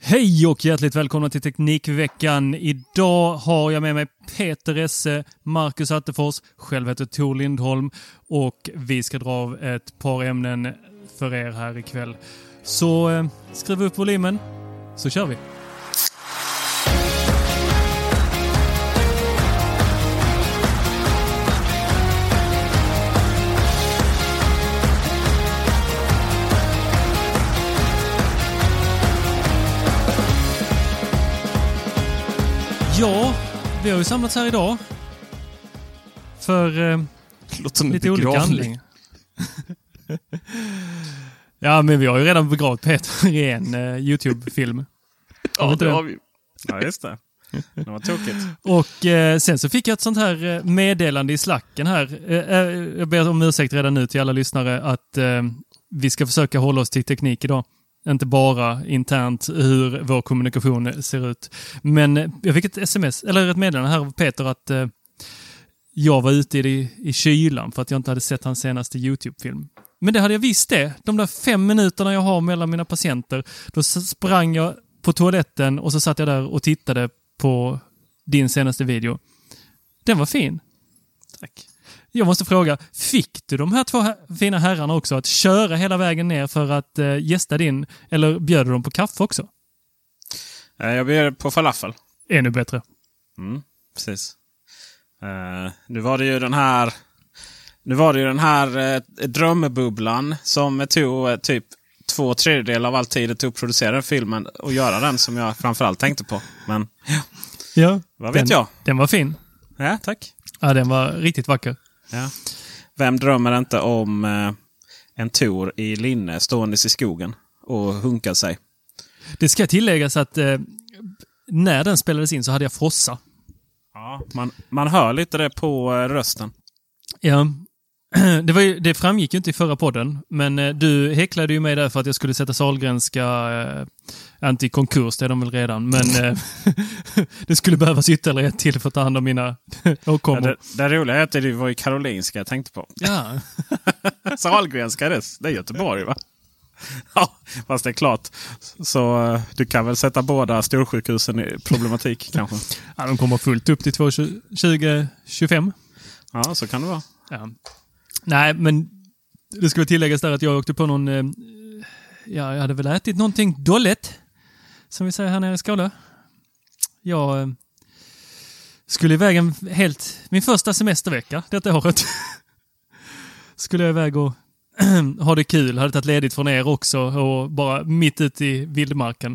Hej och hjärtligt välkomna till Teknikveckan. Idag har jag med mig Peter Esse, Marcus Attefors, själv heter Tor Lindholm och vi ska dra av ett par ämnen för er här ikväll. Så eh, skruva upp volymen så kör vi. Ja, vi har ju samlats här idag. För eh, lite olika anledningar. ja, men vi har ju redan begravt Peter i en eh, YouTube-film. ja, det har vi. Ja, just det. Det var tokigt. Och eh, sen så fick jag ett sånt här eh, meddelande i slacken här. Eh, eh, jag ber om ursäkt redan nu till alla lyssnare att vi ska försöka hålla oss till teknik idag. Inte bara internt hur vår kommunikation ser ut. Men eh, jag fick ett sms, eller ett meddelande här av Peter att eh, jag var ute i, i kylan för att jag inte hade sett hans senaste YouTube-film. Men det hade jag visst det. De där fem minuterna jag har mellan mina patienter, då sprang jag på toaletten och så satt jag där och tittade på din senaste video. Den var fin. Tack. Jag måste fråga, fick du de här två fina herrarna också att köra hela vägen ner för att uh, gästa din, eller bjöd du dem på kaffe också? Jag bjöd på falafel. Ännu bättre. Mm, precis. Uh, nu var det ju den här nu var det ju den här uh, drömbubblan som tog uh, typ två tredjedelar av all tid det tog att producera den filmen och göra den som jag framförallt tänkte på. Men ja, ja vad vet den, jag? Den var fin. Ja, tack. Ja, den var riktigt vacker. Ja. Vem drömmer inte om eh, en Tor i linne ståendes i skogen och hunkar sig? Det ska tilläggas att eh, när den spelades in så hade jag frossa. Ja, man, man hör lite det på eh, rösten. Ja, det, var ju, det framgick ju inte i förra podden, men eh, du häcklade ju mig där för att jag skulle sätta Sahlgrenska, eh, inte i konkurs, det är de väl redan, men eh, det skulle behövas ytterligare ett till för att ta hand om mina åkommor. Ja, det, det roliga är att det var ju Karolinska jag tänkte på. Ja. Sahlgrenska, det, det är Göteborg va? Ja, fast det är klart. Så uh, du kan väl sätta båda storsjukhusen i problematik kanske? Ja, de kommer fullt upp till 2025. Ja, så kan det vara. Ja. Nej, men det ska tilläggas där att jag åkte på någon... Eh, ja, jag hade väl ätit någonting dåligt. Som vi säger här nere i Skåne. Jag eh, skulle iväg en helt... Min första semestervecka detta året. skulle jag iväg och ha det kul. Hade tagit ledigt från er också och bara mitt ute i vildmarken.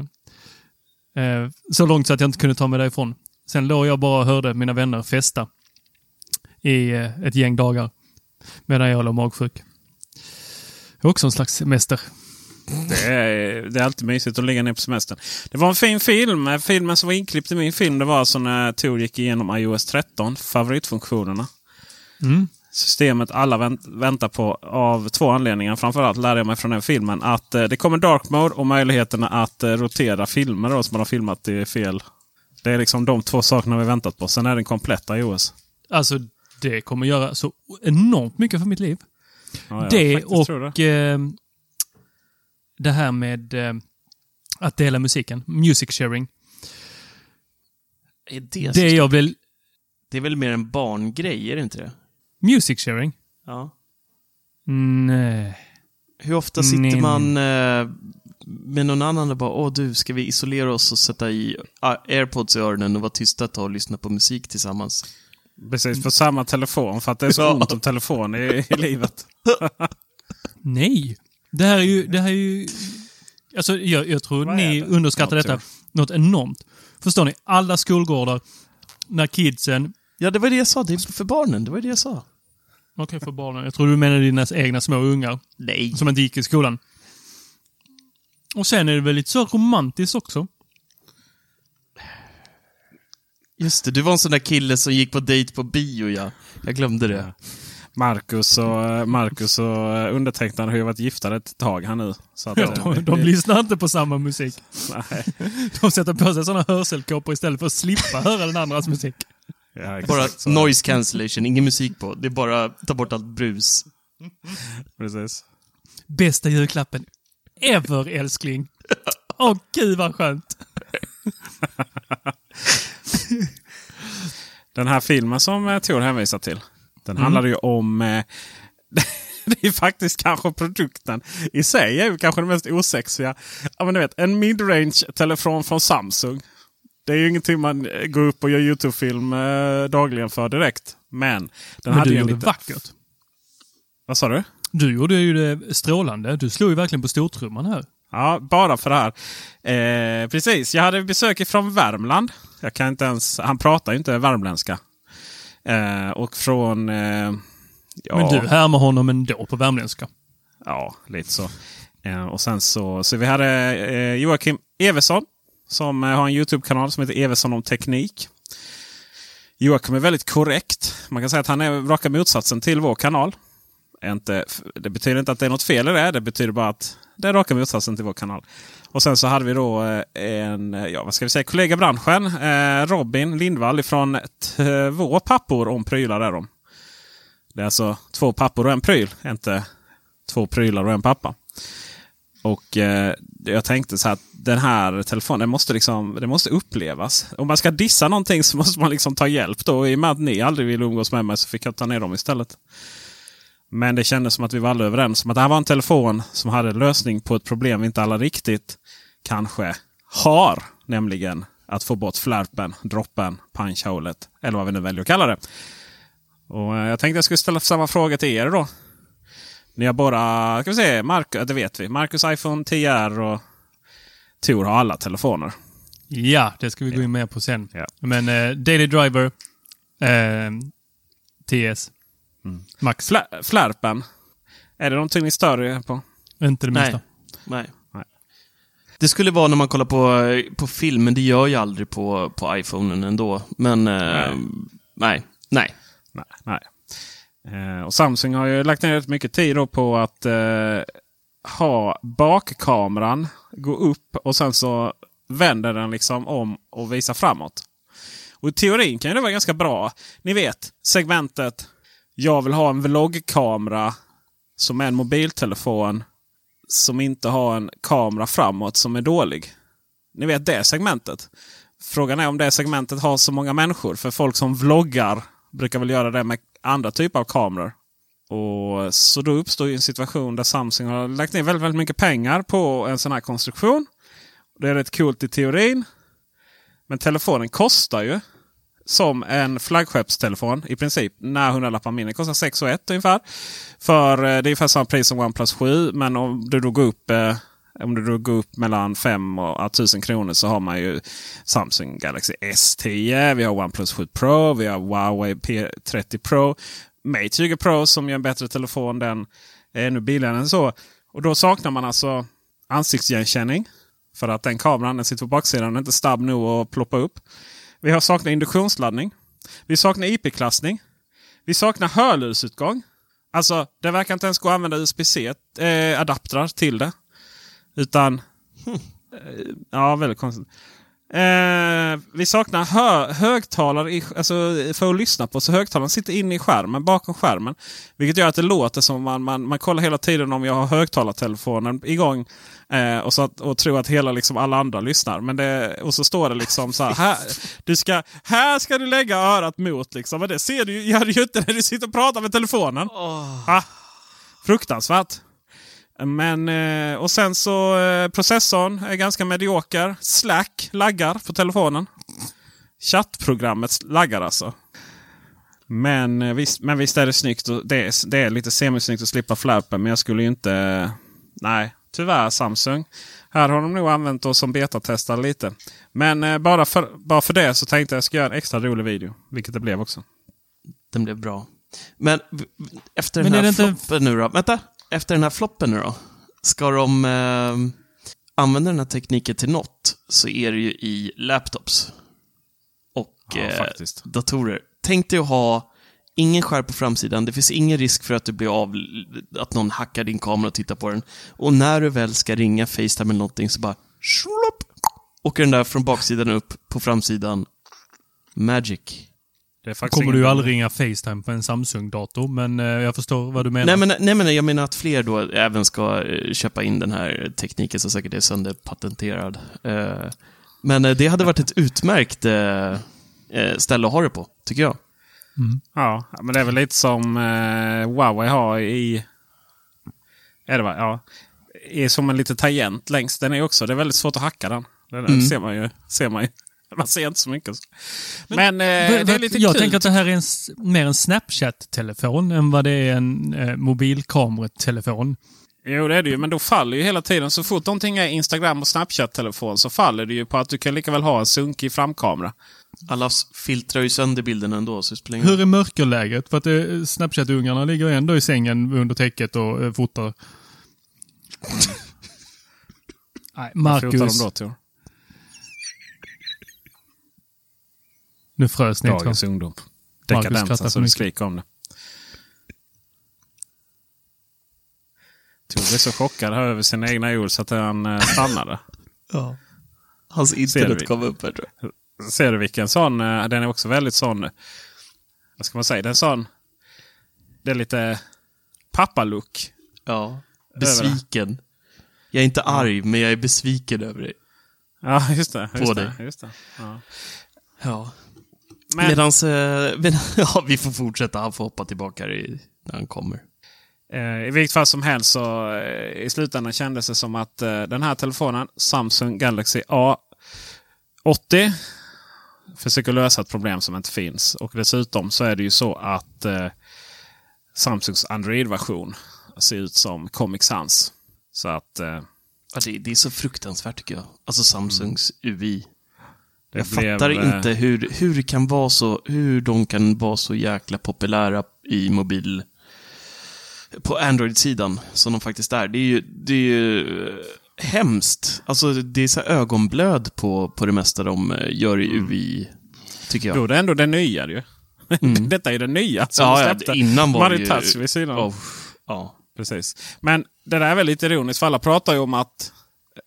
Eh, så långt så att jag inte kunde ta mig därifrån. Sen låg jag bara och hörde mina vänner festa i eh, ett gäng dagar medan jag låg magsjuk. Det är också en slags semester. Det är, det är alltid mysigt att ligga ner på semestern. Det var en fin film. Filmen som var inklippt i min film det var alltså när Tor gick igenom iOS 13, favoritfunktionerna. Mm. systemet alla vänt, väntar på av två anledningar. Framförallt lärde jag mig från den filmen att eh, det kommer dark mode och möjligheterna att eh, rotera filmer då, som man har filmat i fel. Det är liksom de två sakerna vi väntat på. Sen är den kompletta iOS. Alltså, det kommer göra så enormt mycket för mitt liv. Ja, det och eh, det här med eh, att dela musiken. Music sharing. Är det, Det jag vill... det är väl mer en barngrej, är det inte det? Music sharing? Ja. Nej. Hur ofta sitter Nej. man eh, med någon annan och bara Åh du, ska vi isolera oss och sätta i ah, airpods i öronen och vara tysta ett tag och lyssna på musik tillsammans? Precis, på samma telefon. För att det är så Ja. ont om telefon i, i livet. Nej. Det här är ju... Det här är ju alltså, jag, jag tror ni det? underskattar Jag detta något enormt. Förstår ni? Alla skolgårdar, när kidsen... Ja, det var det jag sa. Det är för barnen. Det var det jag sa. Okej, för barnen. Jag tror du menar dina egna små ungar Nej. som inte gick i skolan. Och sen är det väl lite så romantiskt också. Just det, du var en sån där kille som gick på dejt på bio, ja. Jag glömde det. Marcus och, Marcus och eh, undertecknad har ju varit gifta ett tag här nu. Så att, eh, De, de lyssnar inte på samma musik. nej. De sätter på sig sådana hörselkåpor istället för att slippa höra den andras musik. Ja, Bara så. noise cancellation, ingen musik på. Det är bara ta bort allt brus. Precis. Bästa julklappen ever, älskling. Åh, gud vad skönt. Den här filmen som eh, Tor hänvisar till. Den Mm. handlar ju om... Eh, det är faktiskt kanske produkten i sig är ju kanske det mest osexiga. Ja, men du vet, en midrange telefon från Samsung. Det är ju ingenting man eh, går upp och gör YouTube-film eh, dagligen för direkt. Men den Men hade du ju gjorde lite... vackert. Vad sa du? Du gjorde ju det strålande. Du slog ju verkligen på stortrumman här. Ja, bara för det här. Eh, precis, jag hade besök från Värmland. Jag kan inte ens, han pratar ju inte värmländska. Eh, och från... Eh, ja, Men du härmar honom ändå på värmländska. Ja, lite så. Eh, och sen så, så vi hade eh, Joakim Eversson som eh, har en YouTube-kanal som heter Eversson om teknik. Joakim är väldigt korrekt. Man kan säga att han är raka motsatsen till vår kanal. Inte, det betyder inte att det är något fel i det. Det betyder bara att det är raka motsatsen till vår kanal. Och sen så hade vi då eh, en ja, vad ska vi säga, kollega i branschen. Eh, Robin Lindvall ifrån två pappor om prylar. Är de. Det är alltså två pappor och en pryl. Inte två prylar och en pappa. Och eh, jag tänkte så här att den här telefonen den måste, liksom, den måste upplevas. Om man ska dissa någonting så måste man liksom ta hjälp. då. I och med att ni aldrig vill umgås med mig så fick jag ta ner dem istället. Men det kändes som att vi var alla överens om att det här var en telefon som hade lösning på ett problem vi inte alla riktigt kanske har. Nämligen att få bort flärpen, droppen, punchhålet eller vad vi nu väljer att kalla det. Och eh, Jag tänkte jag skulle ställa samma fråga till er då. Ni har bara, ska vi se, Marcus, det vet vi. Marcus iPhone 10R och Tor har alla telefoner. Ja, det ska vi gå in mer på sen. Ja. Men eh, Daily Driver, eh, TS, Max. Flä, flärpen, är det någonting ni stör er på? Inte det Nej. minsta. Nej. Nej. Det skulle vara när man kollar på, på film, men det gör jag aldrig på, på iPhonen ändå. Men, eh, nej. Nej. Nej. nej. Eh, och Samsung har ju lagt ner rätt mycket tid då på att eh, ha bakkameran gå upp och sen så vänder den liksom om och visar framåt. Och i teorin kan ju det vara ganska bra. Ni vet segmentet. Jag vill ha en vloggkamera som är en mobiltelefon som inte har en kamera framåt som är dålig. Ni vet det segmentet. Frågan är om det segmentet har så många människor. För folk som vloggar brukar väl göra det med andra typer av kameror. Och Så då uppstår ju en situation där Samsung har lagt ner väldigt, väldigt mycket pengar på en sån här konstruktion. Det är rätt coolt i teorin. Men telefonen kostar ju som en flaggskeppstelefon i princip. När 100 lappar mindre. Kostar 6 och 1 ungefär. För eh, det är ungefär samma pris som OnePlus 7. Men om du då går upp, eh, om du då går upp mellan 5 och 1000 kronor så har man ju Samsung Galaxy S10. Vi har OnePlus 7 Pro. Vi har Huawei P30 Pro. Mate 20 Pro som är en bättre telefon. Den är ännu billigare än så. Och då saknar man alltså ansiktsigenkänning. För att den kameran den sitter på baksidan och inte snabb nog att ploppa upp. Vi har saknat induktionsladdning. Vi saknar IP-klassning. Vi saknar hörlursutgång. Alltså, det verkar inte ens gå att använda USB-C-adaptrar till det. Utan... Eh, ja, väldigt konstigt. Eh, vi saknar hö högtalare i, alltså, för att lyssna på. Så högtalaren sitter inne i skärmen, bakom skärmen. Vilket gör att det låter som man, man, man kollar hela tiden om jag har högtalartelefonen igång. Eh, och, så att, och tror att hela, liksom, alla andra lyssnar. Men det, och så står det liksom så här. här du ska, här ska du lägga örat mot. Liksom. Men det ser du, gör du ju inte när du sitter och pratar med telefonen. Ah, fruktansvärt. Men, eh, och sen så eh, processorn är ganska medioker. Slack laggar på telefonen. Chattprogrammet laggar alltså. Men eh, visst, men visst är det snyggt. Och det, är, det är lite semisnyggt att slippa flärpen. Men jag skulle ju inte... Nej, tyvärr Samsung. Här har de nog använt oss som betatestare lite. Men bara, för, bara för det så tänkte jag att jag ska göra en extra rolig video. Vilket det blev också. Den blev bra. Men efter Men den är här floppen nu då? Vänta! Efter den här floppen nu då? Ska de eh, använda den här tekniken till något så är det ju i laptops. Och Ja, eh, datorer. Tänk dig att ha ingen skärm på framsidan. Det finns ingen risk för att du blir av, att någon hackar din kamera och tittar på den. Och när du väl ska ringa Facetime eller någonting så bara shlopp, åker den där från baksidan upp på framsidan. Magic. Det kommer du ju aldrig ringa Facetime på en Samsung-dator, men eh, jag förstår vad du menar. Nej men, nej men jag menar att fler då även ska eh, köpa in den här tekniken som säkert är sönderpatenterad. Eh, Men det hade varit ett utmärkt ställe att ha det på, tycker jag. Ja, men det är väl lite som Huawei har i... Är det va? Ja. Är som en liten tangent längst. Den är också, det är väldigt svårt att hacka den. Den Mm. ser man ju. Ser man, ju. man ser inte så mycket. Men, eh, Vad- det är lite jag kul. tänker att det här är en, mer en Snapchat-telefon än vad det är en eh, mobilkameratelefon. Jo, det är det ju. Men då faller ju hela tiden. Så fort någonting är Instagram och Snapchat-telefon så faller det ju på att du kan lika väl ha en sunkig framkamera. Alla filtrar ju sönder bilden ändå, så det Hur är mörkerläget? För att eh, Snapchat-ungarna ligger ändå i sängen under täcket och eh, fotar. Nej, Vad fotar de Marcus. då, Tor? Nu frös ni? Dagens ungdom. Marcus Dekadenta skrattar för så du mycket. skriker om det. Tor blev så chockad här över sina egna ord så att han eh, stannade. Ja. Hans internet vi? kom upp här, tror jag. Ser du vilken sån? eh, Den är också väldigt sån... Vad ska man säga? Den är sån... Det är lite pappa-look. Ja. Besviken. Jag är inte arg, men jag är besviken över dig. Ja, just det. Just På det, dig. Just det. Ja. Ja. Men, Medans, eh, ja, vi får fortsätta. Han får hoppa tillbaka i, när han kommer. eh, I vilket fall som helst så eh, i slutändan kändes det som att den här telefonen, Samsung Galaxy A80, försöker lösa ett problem som inte finns. Och dessutom så är det ju så att Samsungs Android-version ser ut som Comic Sans. Så att Ja, det, det är så fruktansvärt tycker jag. Alltså Samsungs UI. Det Jag blev, fattar eh, inte hur, hur, det kan vara så, hur de kan vara så jäkla populära i mobil... På Android-sidan, som de faktiskt är. Det är ju, det är ju eh, hemskt. Alltså, det är så ögonblöd på, på det mesta de eh, gör i UI, tycker jag. Jo, det är ändå det nya ju. Mm. Detta är det nya som Ja, de ja, släppte. innan var det ju... touch vid sidan. Oh, ja. Precis. Men det där är väl lite ironiskt för alla pratar ju om att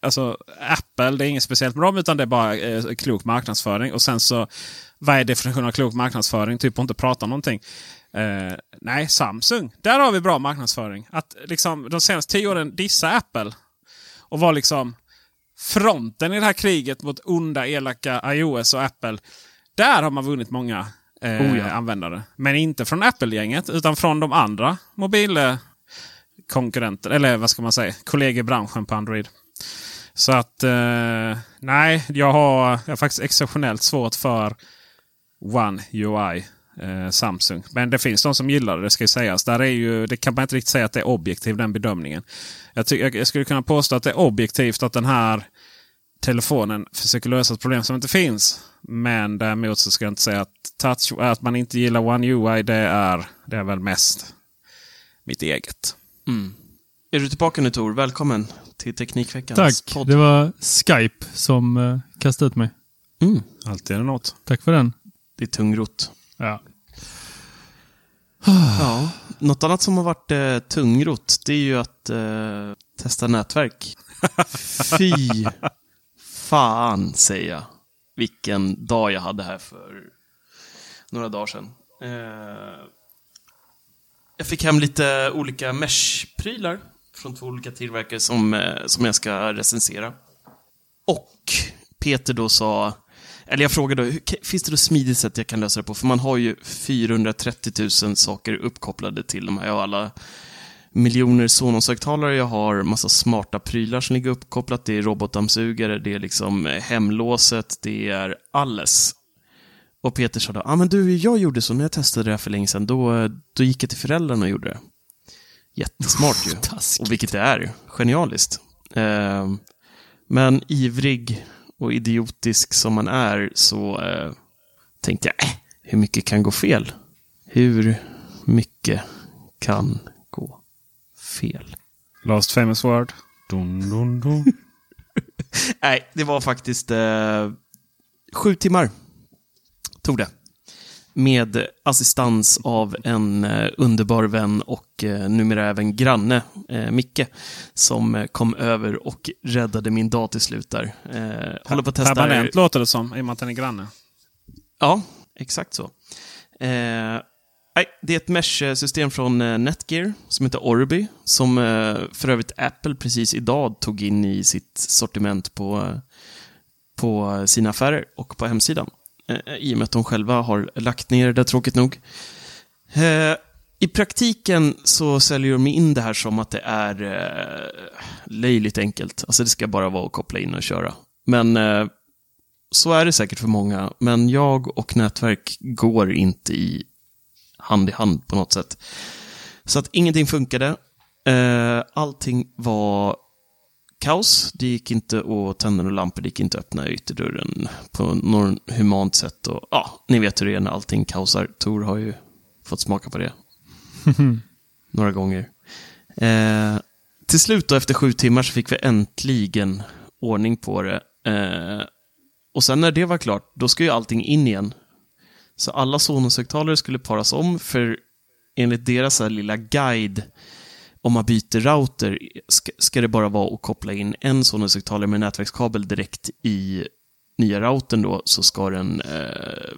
alltså, Apple, det är inget speciellt med dem utan det är bara eh, klok marknadsföring. Och sen så, vad är definitionen av klok marknadsföring? Typ att inte prata någonting. Eh, nej, Samsung. Där har vi bra marknadsföring. Att liksom de senaste tio åren dissa Apple. Och vara liksom fronten i det här kriget mot onda, elaka iOS och Apple. Där har man vunnit många eh, Oh ja. användare. Men inte från Apple-gänget utan från de andra mobilkonkurrenter. Eller vad ska man säga? Kollegor i branschen på Android. Så att eh, nej, jag har, jag har faktiskt exceptionellt svårt för One UI. Eh, Samsung. Men det finns de som gillar det, det ska ju sägas. Där är ju, det kan man inte riktigt säga att det är objektivt den bedömningen. Jag, jag, jag skulle kunna påstå att det är objektivt att den här telefonen försöker lösa ett problem som inte finns. Men däremot så ska jag inte säga att, touch, att man inte gillar One UI, det är, det är väl mest mitt eget. Mm. Är du tillbaka nu Tor? Välkommen till Teknikveckans Tack. podd. Det var Skype som eh, kastade ut mig. Mm. Alltid är det något. Tack för den. Det är tungrot. Ja. Ja. Något annat som har varit eh, tungrot, det är ju att eh, testa nätverk. Fy fan, säger jag. Vilken dag jag hade här för några dagar sedan. Eh, jag fick hem lite olika mesh-prylar från två olika tillverkare som, eh, som jag ska recensera. Och Peter då sa, eller jag frågade då, finns det då smidigt sätt jag kan lösa det på? För man har ju 430 000 saker uppkopplade till de här och alla miljoner Sonos-högtalare jag har, massa smarta prylar som ligger uppkopplat, det är robotdammsugare, det är liksom eh, hemlåset, det är alles. Och Peter sa då, ja ah, men du, jag gjorde så när jag testade det här för länge sedan, då, eh, då gick jag till föräldrarna och gjorde det. Jättesmart ju. och vilket det är, genialiskt. Eh, men ivrig och idiotisk som man är så eh, tänkte jag, äh, hur mycket kan gå fel? Hur mycket kan gå fel? Last famous word. Dun, dun, dun. Nej, det var faktiskt eh, sju timmar. Tog det. Med assistans av en eh, underbar vän och eh, numera även granne, eh, Micke, som kom över och räddade min dag till slut där. Håller på att testa... Permanent låter det som, i och med att den är granne. Ja, exakt så. Nej, det är ett mesh-system från Netgear som heter Orby, som för övrigt Apple precis idag tog in i sitt sortiment på, på sina affärer och på hemsidan. Eh, I och med att de själva har lagt ner det, tråkigt nog. Eh, I praktiken så säljer de in det här som att det är eh, löjligt enkelt. Alltså det ska bara vara att koppla in och köra. Men eh, så är det säkert för många. Men jag och nätverk går inte i hand i hand på något sätt. Så att ingenting funkade. Eh, allting var kaos. Det gick inte att tända några lampor, det gick inte att öppna ytterdörren på något humant sätt. Och, ja, ni vet hur det är när allting kaosar. Tor har ju fått smaka på det. några gånger. Eh, till slut då, efter sju timmar, så fick vi äntligen ordning på det. Eh, och sen när det var klart, då ska ju allting in igen. Så alla Sonos-högtalare skulle paras om, för enligt deras här lilla guide om man byter router ska, det bara vara att koppla in en Sonos-högtalare med nätverkskabel direkt i nya routern då, så ska den eh,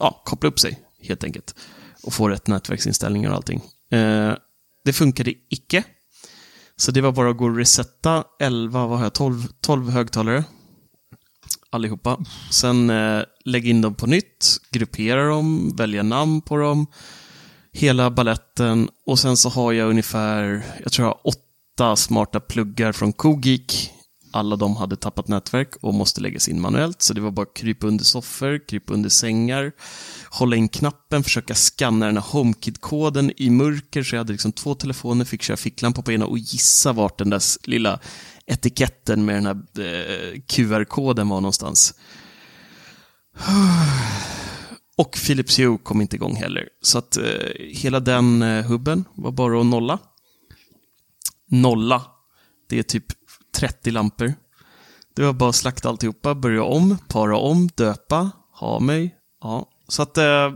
ja, koppla upp sig, helt enkelt. Och få rätt nätverksinställningar och allting. Eh, det funkade icke. Så det var bara att gå och resetta 11, vad har jag, 12, 12 högtalare. Allihopa. Sen eh, lägga in dem på nytt, gruppera dem, välja namn på dem hela balletten och sen så har jag ungefär, jag tror jag har åtta smarta pluggar från Kogik. Alla de hade tappat nätverk och måste läggas in manuellt, så det var bara att krypa under soffor, krypa under sängar, hålla in knappen, försöka scanna den här HomeKit-koden i mörker, så jag hade liksom två telefoner, fick köra ficklampa på ena och gissa vart den där lilla etiketten med den här eh, QR-koden var någonstans. Och Philips Hue kom inte igång heller. Så att eh, hela den eh, hubben var bara att nolla. Nolla. Det är typ 30 lampor. Det var bara att slakta alltihopa, börja om, para om, döpa, ha mig. Ja, så att... Eh,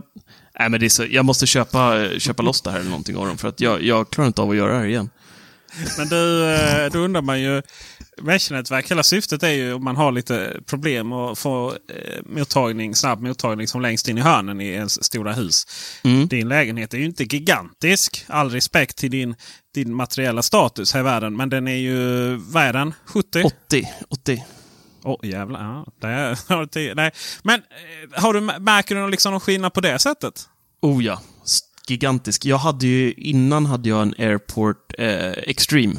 nej, men det är så, jag måste köpa, eh, köpa loss det här eller någonting av dem, för att jag, jag klarar inte av att göra det här igen. Men du, eh, då undrar man ju. Mesh-nätverk, hela syftet är ju om man har lite problem att få eh, mottagning, snabb mottagning som längst in i hörnen i ens stora hus. Mm. Din lägenhet är ju inte gigantisk. All respekt till din, din materiella status här i världen. Men den är ju, vad är den? 70? 80. 80. Åh oh, jävlar. Ja, där har du Nej. Men eh, har du, märker du liksom någon skillnad på det sättet? Oh ja gigantisk. Jag hade ju, innan hade jag en Airport eh, Extreme.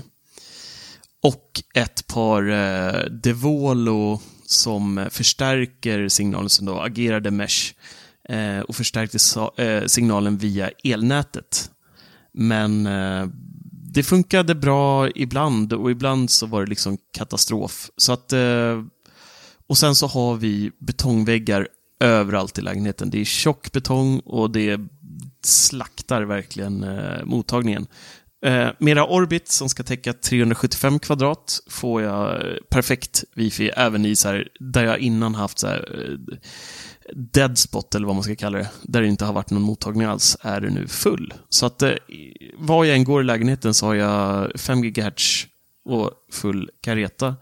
Och ett par eh, Devolo som förstärker signalen som då agerade mesh. Eh, och förstärkte eh, signalen via elnätet. Men eh, det funkade bra ibland och ibland så var det liksom katastrof. Så att, eh, och sen så har vi betongväggar överallt i lägenheten. Det är tjock betong och det slaktar verkligen eh, mottagningen. Eh, mera Orbit som ska täcka 375 kvadrat får jag eh, perfekt wifi även i så här, där jag innan haft så här, eh, dead spot eller vad man ska kalla det, där det inte har varit någon mottagning alls, är det nu full. Så att eh, var jag än går i lägenheten så har jag 5 GHz och full kareta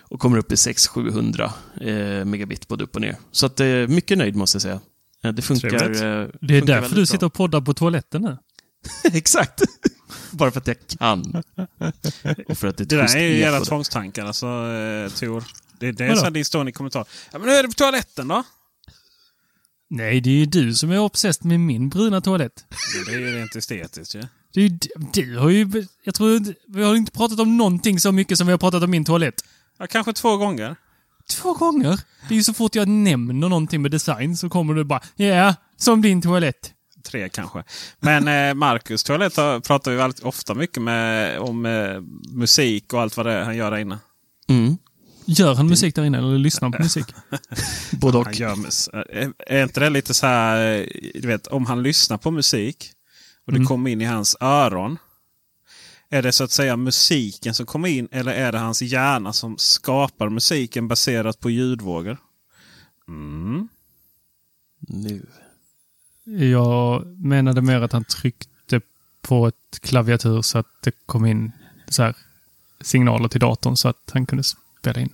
och kommer upp i 600-700 eh, megabit både upp och ner. Så att eh, mycket nöjd måste jag säga. Eh, Det funkar. Trevligt. eh, Det är funkar därför du sitter och poddar på toaletten nu. Exakt. Bara för att jag kan. Och för att det är Det där är ju eko jävla tvångstankar alltså, eh, Tor. Det, det är så din stående kommentar. Ja, men hur är det på toaletten då? Nej, det är ju du som är obsessed med min bruna toalett. Det är ju rent estetiskt ju. Det är ju, d- du har ju... Jag tror vi har inte pratat om någonting så mycket som vi har pratat om min toalett. Ja, kanske två gånger. Två gånger. Det är ju så fort jag nämner någonting med design så kommer du bara ja, som din toalett. Tre kanske. Men eh, Marcus toalett pratar vi väldigt ofta mycket med, om eh, musik och allt vad det är han gör där inne. Mm. Gör han musik där inne eller lyssnar han på musik? Både och. Är, är inte det lite så här, eh, du vet, om han lyssnar på musik och det Mm. kommer in i hans öron. Är det så att säga musiken som kommer in eller är det hans hjärna som skapar musiken baserat på ljudvågor? Mm. Nu. Jag menade mer att han tryckte på ett klaviatur så att det kom in så här signaler till datorn så att han kunde spela in.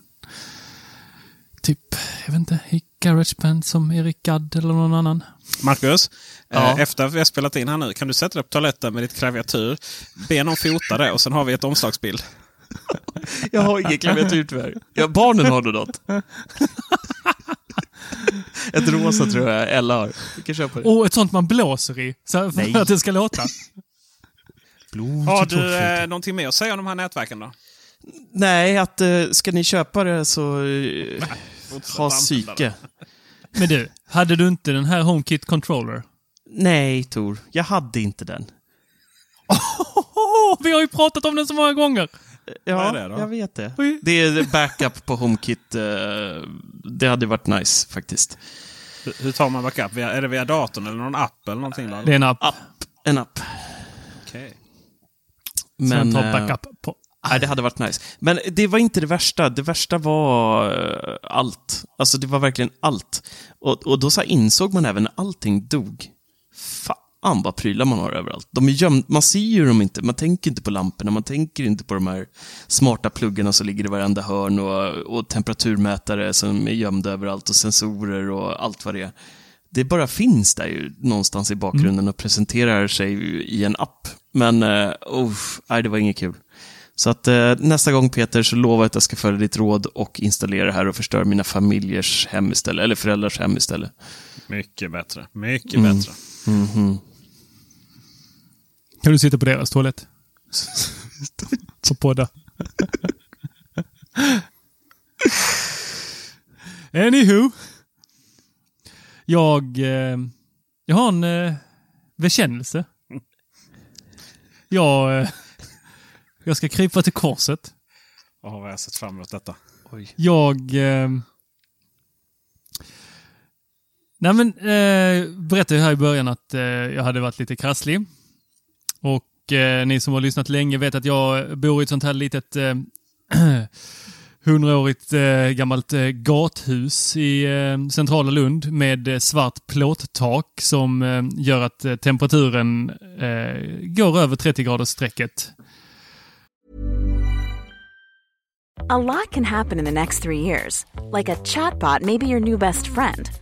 Typ, jag vet inte, i Garageband som Erik Gadd eller någon annan. Marcus, Ja. eh, efter att vi har spelat in här nu, kan du sätta dig på toaletten med ditt klaviatur, be någon fota det och sen har vi ett omslagsbild. Jag har ingen klaviatur tyvärr. Ja, barnen har nog något. Ett rosa tror jag Ella har. Vi kan köpa det. Och ett sånt man blåser i så här, Nej. för att det ska låta. Har du eh, någonting mer att säga om de här nätverken då? Nej, att eh, ska ni köpa det så eh, ha psyke. Men du, hade du inte den här HomeKit Controller? Nej, Tor. Jag hade inte den. Åh, vi har ju pratat om den så många gånger! Ja, Vad är det då? jag vet det. Det är backup på HomeKit. eh, Det hade varit nice faktiskt. Hur, tar man backup? Är det via datorn eller någon app eller någonting? Då? Det är en app. App. En app. Okej. som Men, tar eh, backup på. Nej, det hade varit nice. Men det var inte det värsta. Det värsta var eh, allt. Alltså det var verkligen allt. Och, och då så insåg man även när allting dog. Fan vad prylar man har överallt. De är gömda, man ser ju dem inte. Man tänker inte på lamporna, man tänker inte på de här smarta pluggarna som ligger i varenda hörn och, och temperaturmätare som är gömda överallt och sensorer och allt vad det är. Det bara finns där ju någonstans i bakgrunden och presenterar sig i en app. Men, uh, oh, nej, det var inget kul. Så att eh, nästa gång Peter så lovar jag att jag ska följa ditt råd och installera det här och förstöra mina familjers hem istället, eller föräldrars hem istället. Mycket bättre. Mycket Mm. bättre. Mhm. Kan du sitta på deras toalett? Och podda. Anywho. Jag, eh, jag har en eh, bekännelse. Jag, eh, jag ska krypa till korset. Åh, vad jag har sett fram emot detta. Jag... Eh, nej men, eh, berättade ju här i början att eh, jag hade varit lite krasslig. Och eh, ni som har lyssnat länge vet att jag bor i ett sånt här litet eh, hundraårigt eh, gammalt eh, gathus i eh, centrala Lund med eh, svart plåttak som eh, gör att eh, temperaturen eh, går över 30 graders strecket. A lot can happen in the next three years. Like a chatbot maybe your new best friend.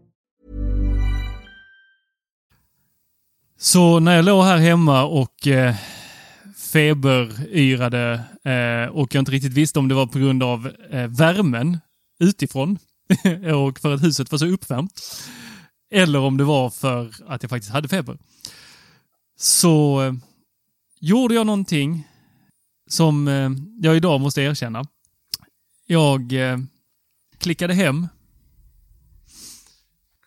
Så när jag låg här hemma och eh, feberyrade eh, och jag inte riktigt visste om det var på grund av eh, värmen utifrån och för att huset var så uppvärmt. Eller om det var för att jag faktiskt hade feber. Så eh, gjorde jag någonting som eh, jag idag måste erkänna. Jag eh, klickade hem.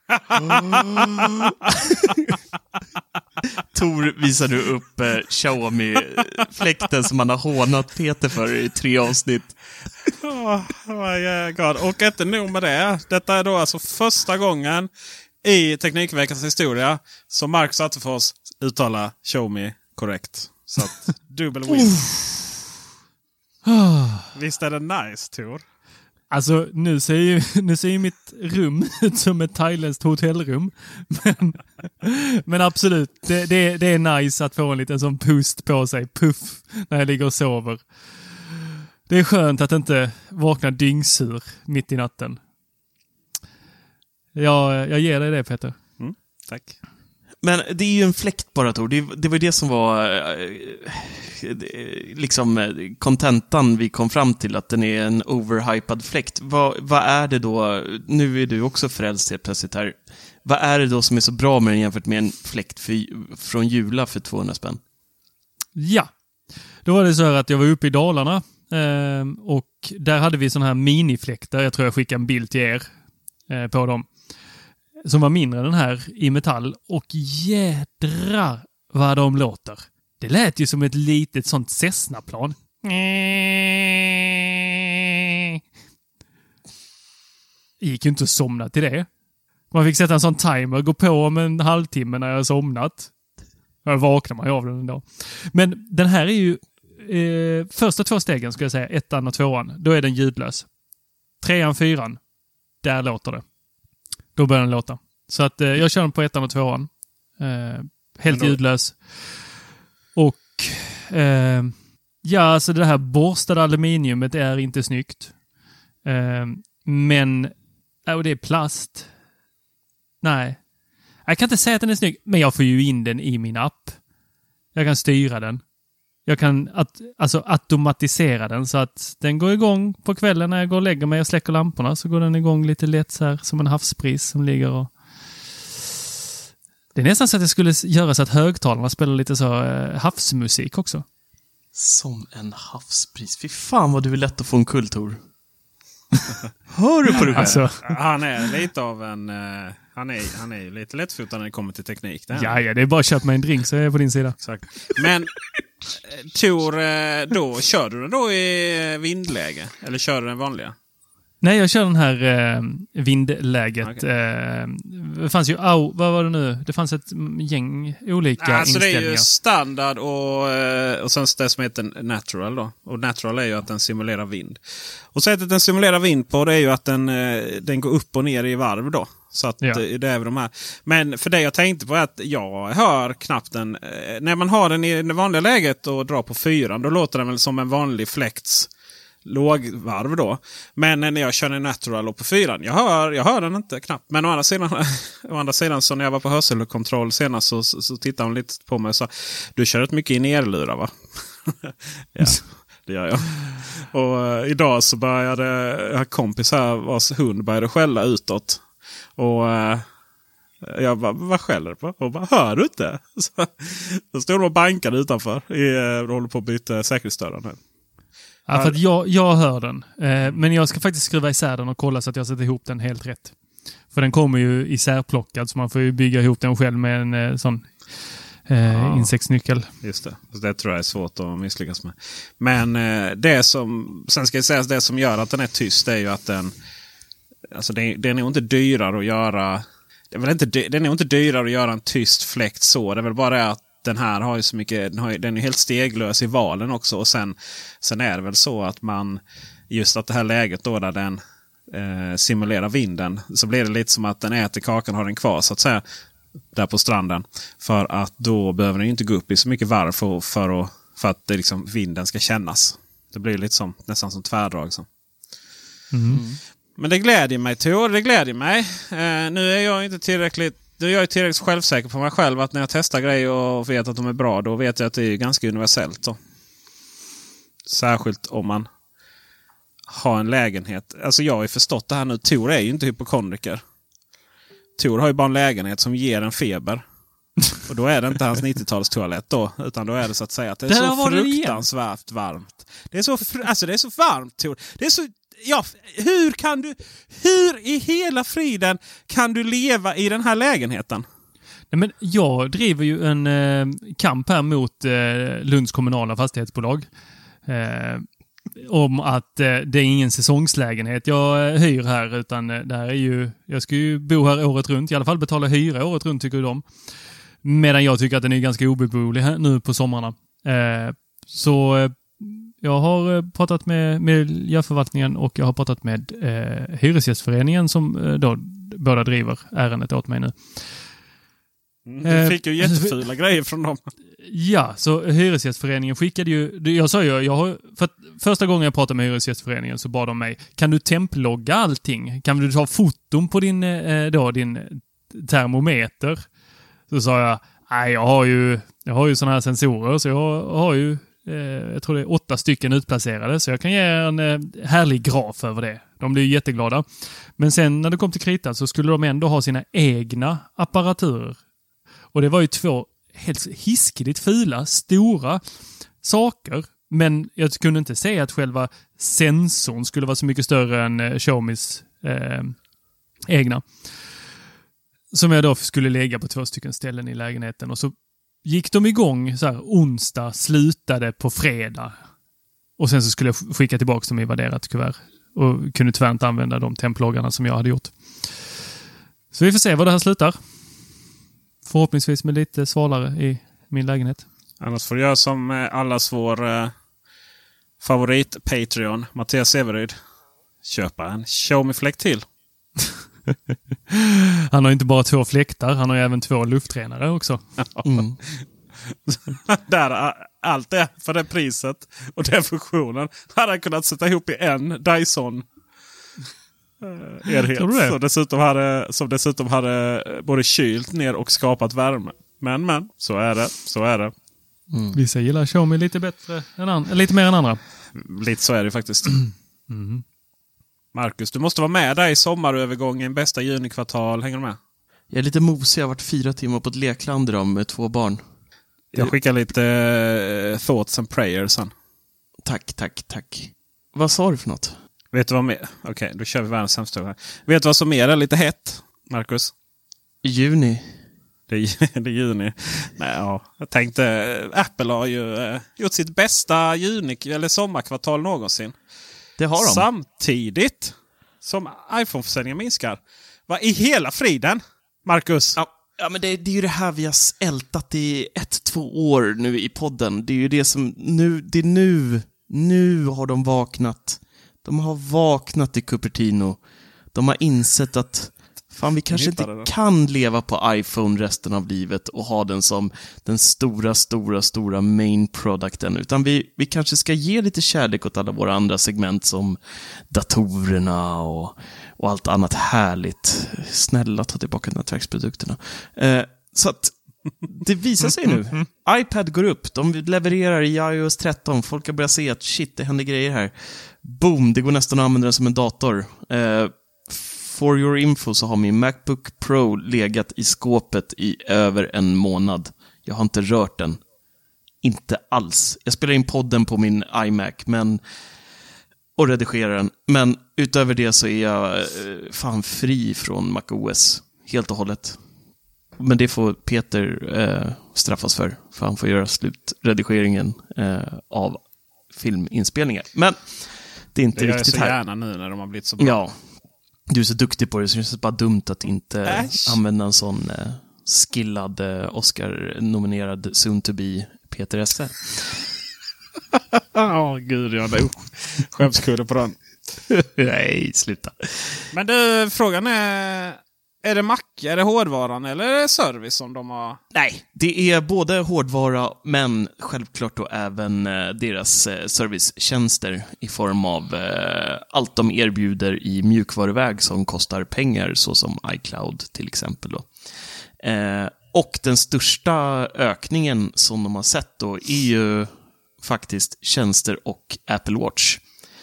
Tor visar nu upp eh, Xiaomi-fläkten som han har hånat Peter för i tre avsnitt. Oh, my God. Och inte nog med det. Detta är då alltså första gången i Teknikveckans historia som Marcus Attefors uttalar me korrekt. Så att dubbel win. Visst är det nice Tor? Alltså nu ser ju, nu ser ju mitt rum ut som ett thailändskt hotellrum. Men, men absolut, det, det, det, är nice att få en liten sån pust på sig, puff, när jag ligger och sover. Det är skönt att inte vakna dyngsur mitt i natten. Jag, jag ger dig det Peter. Mm, tack. Men det är ju en fläkt bara Tor. Det, det var det som var eh, eh, liksom eh, kontentan vi kom fram till, att den är en overhypad fläkt. Vad, vad är det då, nu är du också frälst helt plötsligt här. Vad är det då som är så bra med den jämfört med en fläkt för, från Jula för 200 spänn? Ja, då var det så här att jag var uppe i Dalarna eh, och där hade vi sådana här minifläktar. Jag tror jag skickade en bild till er eh, på dem som var mindre än den här i metall och jädrar vad de låter. Det lät ju som ett litet sånt Cessna-plan. Det gick ju inte att somna till det. Man fick sätta en sån timer, gå på om en halvtimme när jag somnat. Då vaknar man ju av den ändå. Men den här är ju eh, första två stegen, skulle jag säga, ettan och tvåan, då är den ljudlös. Trean, fyran, där låter det. Då börjar den låta. Så att eh, jag kör den på ettan och tvåan. Eh, helt då... ljudlös. Och eh, ja, alltså det här borstade aluminiumet är inte snyggt. Eh, men, och det är plast. Nej. Jag kan inte säga att den är snygg, men jag får ju in den i min app. Jag kan styra den. Jag kan att, alltså automatisera den så att den går igång på kvällen när jag går och lägger mig och släcker lamporna. Så går den igång lite lätt så här som en havsbris som ligger och... Det är nästan så att det skulle göra så att högtalarna spelar lite så eh, havsmusik också. Som en havsbris. Fy fan vad du är lätt att få en kultor. Hör du på dig? Alltså. Han är lite av en... Uh, han är, han är lite lättfotad när det kommer till teknik. Det ja, ja, det är bara att köpa mig en drink så är jag på din sida. Exakt. Men Eh, Tor, eh, då kör du den då i vindläge? Eller kör du den vanliga? Nej, jag kör den här eh, vindläget. Eh, det fanns ju, au, vad var det nu? Det fanns ett gäng olika Alltså det inställningar. är ju standard och, eh, och sen det som heter natural. Då. Och natural är ju att den simulerar vind. Och sättet den simulerar vind på det är ju att den, eh, den går upp och ner i varv. då. Så att Ja. eh, det är väl de här. Men för det jag tänkte på är att jag hör knappt den. När man har den i det vanliga läget och drar på fyran då låter den väl som en vanlig fläkts lågvarv då. Men när jag kör en natural och på fyran, jag hör, jag hör den inte knappt. Men å andra sidan, å andra sidan så när jag var på hörselkontroll senast så, så, så tittade hon lite på mig och sa Du kör rätt mycket i nerlurar va? ja, det gör jag. Och uh, idag så började jag kompis här vars hund började skälla utåt. Och uh, jag bara, vad skäller du på? Hon bara, hör du inte? Så, så stod de och bankade utanför. I, eh, de håller på att byta säkerhetsdörrar nu. Ja, för att jag, jag hör den. Eh, men jag ska faktiskt skruva isär den och kolla så att jag sätter ihop den helt rätt. För den kommer ju isärplockad så man får ju bygga ihop den själv med en eh, sån eh, insektsnyckel. Just det. Det tror jag är svårt att misslyckas med. Men det som, sen ska jag säga att det som gör att den är tyst är ju att den, alltså det, den är nog inte dyrare att göra. Det är väl inte, dy- den är nog inte dyrare att göra en tyst fläkt så. Det är väl bara det att den här har ju så mycket, den, har, ju- den är helt steglös i valen också. Och sen, sen är det väl så att man, just att det här läget då där den eh, simulerar vinden. Så blir det lite som att den äter kakan och har den kvar så att säga. Där på stranden. För att då behöver den ju inte gå upp i så mycket varv för, för, att, för att det liksom, vinden ska kännas. Det blir lite som, nästan som tvärdrag. Så. Men det glädjer mig Tor, det glädjer mig. Eh, nu är jag inte tillräckligt nu är jag tillräckligt självsäker på mig själv att när jag testar grejer och vet att de är bra, då vet jag att det är ganska universellt. Då. Särskilt om man har en lägenhet. Alltså jag har ju förstått det här nu. Tor är ju inte hypokondriker. Tor har ju bara en lägenhet som ger en feber. Och då är det inte hans 90-talstoalett då. Utan då är det så att säga att det är Där så fruktansvärt varmt. Det är så, alltså det är så varmt Tor. Det är så, ja, hur kan du, hur i hela friden kan du leva i den här lägenheten? Nej, men jag driver ju en eh, kamp här mot eh, Lunds kommunala fastighetsbolag. Eh, om att eh, det är ingen säsongslägenhet jag eh, hyr här, utan eh, det här är ju... Jag ska ju bo här året runt, i alla fall betala hyra året runt tycker de. Medan jag tycker att den är ganska obeboelig här nu på somrarna. Eh, så eh, jag har eh, pratat med miljöförvaltningen och jag har pratat med eh, Hyresgästföreningen som eh, då båda driver ärendet åt mig nu. Du Eh, fick ju jättefula grejer från dem. Ja, så Hyresgästföreningen skickade ju... Jag sa ju, jag har... För första gången jag pratade med Hyresgästföreningen så bad de mig, kan du templogga allting? Kan du ta foton på din, eh, då, din termometer? Så sa jag, nej jag har ju, jag har ju sådana här sensorer så jag har ju, eh, Eh, jag tror det är åtta stycken utplacerade så jag kan ge en eh, härlig graf över det. De blir jätteglada. Men sen när det kom till kritan så skulle de ändå ha sina egna apparaturer. Och det var ju två helt hiskeligt fula, stora saker. Men jag kunde inte se att själva sensorn skulle vara så mycket större än eh, Xiaomis eh, egna. Som jag då skulle lägga på två stycken ställen i lägenheten. Och så gick de igång så här onsdag, slutade på fredag. Och sen så skulle jag skicka tillbaka dem i värderat kuvert. Och kunde tyvärr inte använda de temploggarna som jag hade gjort. Så vi får se var det här slutar. Förhoppningsvis med lite svalare i min lägenhet. Annars får du göra som eh, allas vår eh, favorit-Patreon, Mattias Severyd. Köpa en Xiaomi-fläkt till. Han har inte bara två fläktar, han har ju även två luftrenare också. Mm. Där eh, allt det för det priset och den funktionen hade han kunnat sätta ihop i en Dyson eh, enhet. Det? Som dessutom, hade, som dessutom hade eh, både kylt ner och skapat värme. Men men, så är det. Så är det. Vissa gillar Xiaomi lite bättre än an- lite mer än andra. Lite så är det faktiskt. Marcus, du måste vara med där i sommarövergången, bästa junikvartal. Hänger du med? Jag är lite mosig, jag har varit fyra timmar på ett lekland idag med två barn. Jag skickar lite eh, thoughts and prayers sen. Tack, tack, tack. Vad sa du för något? Vet du vad mer? Okej, då kör vi världens sämsta här. Vet du vad som mer är lite hett, Marcus? Juni. Det är, det är juni. Nej, ja. Jag tänkte, eh, Apple har ju eh, gjort sitt bästa juni eller sommarkvartal någonsin. Det har de. Samtidigt som iPhone-försäljningen minskar. Vad i hela friden, Marcus? Ja, ja men det, det är ju det här vi har ältat i ett, två år nu i podden. Det är ju det som, nu, det är nu, nu har de vaknat. De har vaknat i Cupertino. De har insett att Fan, vi kanske inte det. kan leva på iPhone resten av livet och ha den som den stora, stora, stora main producten. Utan vi, vi kanske ska ge lite kärlek åt alla våra andra segment som datorerna och, och allt annat härligt. Snälla, ta tillbaka nätverksprodukterna. Eh, så att det visar sig nu. iPad går upp, de levererar i iOS 13. Folk har börjat se att shit, det händer grejer här. Boom, det går nästan att använda den som en dator. Eh, for your info så har min Macbook Pro legat i skåpet i över en månad. Jag har inte rört den. Inte alls. Jag spelar in podden på min iMac, men och redigerar den. Men utöver det så är jag eh, fan fri från MacOS. Helt och hållet. Men det får Peter eh, straffas för, för han får göra slutredigeringen eh, av filminspelningar. Men det är inte Det gör jag riktigt så här. gärna nu när de har blivit så bra. Ja. Du är så duktig på det, så det känns bara dumt att inte Äsch. använda en sån eh, skillad eh, Oscar-nominerad soon to be Peter Esse. Ja, gud ja. Skämskudde på den. Nej, sluta. Men du, frågan är... Är det macka, är det hårdvaran eller är det service som de har... Nej, det är både hårdvara, men självklart då även eh, deras eh, servicetjänster i form av eh, allt de erbjuder i mjukvaruväg som kostar pengar, såsom iCloud till exempel. Då. Eh, och den största ökningen som de har sett då är ju faktiskt tjänster och Apple Watch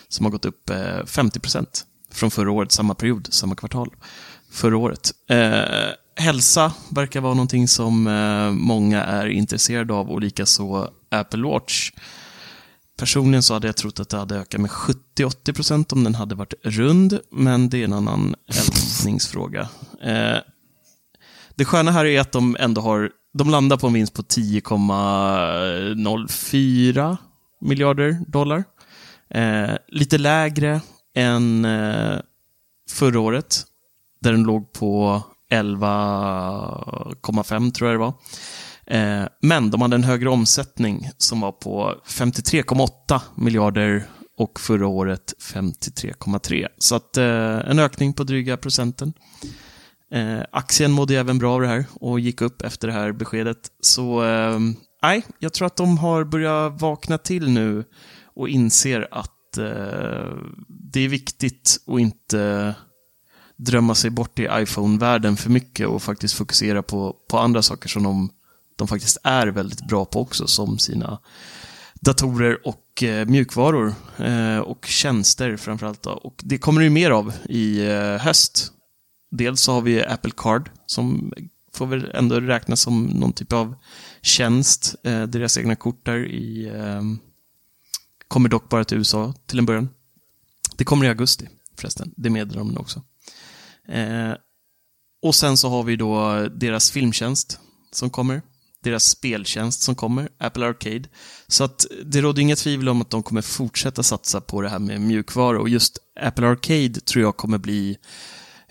som har gått upp eh, 50% från förra året, samma period, samma kvartal förra året. Eh, hälsa verkar vara någonting som eh, många är intresserade av och likaså Apple Watch. Personligen så hade jag trott att det hade ökat med 70-80% om den hade varit rund, men det är en annan älskningsfråga. Eh, det sköna här är att de ändå har, de landar på en vinst på 10,04 miljarder dollar. Eh, lite lägre än eh, förra året, där den låg på 11,5 tror jag det var. Eh, men de hade en högre omsättning som var på 53,8 miljarder och förra året 53,3. Så att eh, en ökning på dryga procenten. Eh, aktien mådde även bra av det här och gick upp efter det här beskedet. Så nej, jag tror att de har börjat vakna till nu och inser att det är viktigt att inte drömma sig bort i iPhone-världen för mycket och faktiskt fokusera på, på andra saker som de, de faktiskt är väldigt bra på också, som sina datorer och eh, mjukvaror eh, och tjänster framförallt. Då. Och det kommer det ju mer av i eh, höst. Dels så har vi Apple Card som får väl ändå räknas som någon typ av tjänst. Eh, deras egna kort där i eh, kommer dock bara till USA till en början. Det kommer i augusti förresten. Det meddelar de nu också. Eh, och sen så har vi då deras filmtjänst som kommer. Deras speltjänst som kommer, Apple Arcade. Så att det råder inga tvivel om att de kommer fortsätta satsa på det här med mjukvara och just Apple Arcade tror jag kommer bli...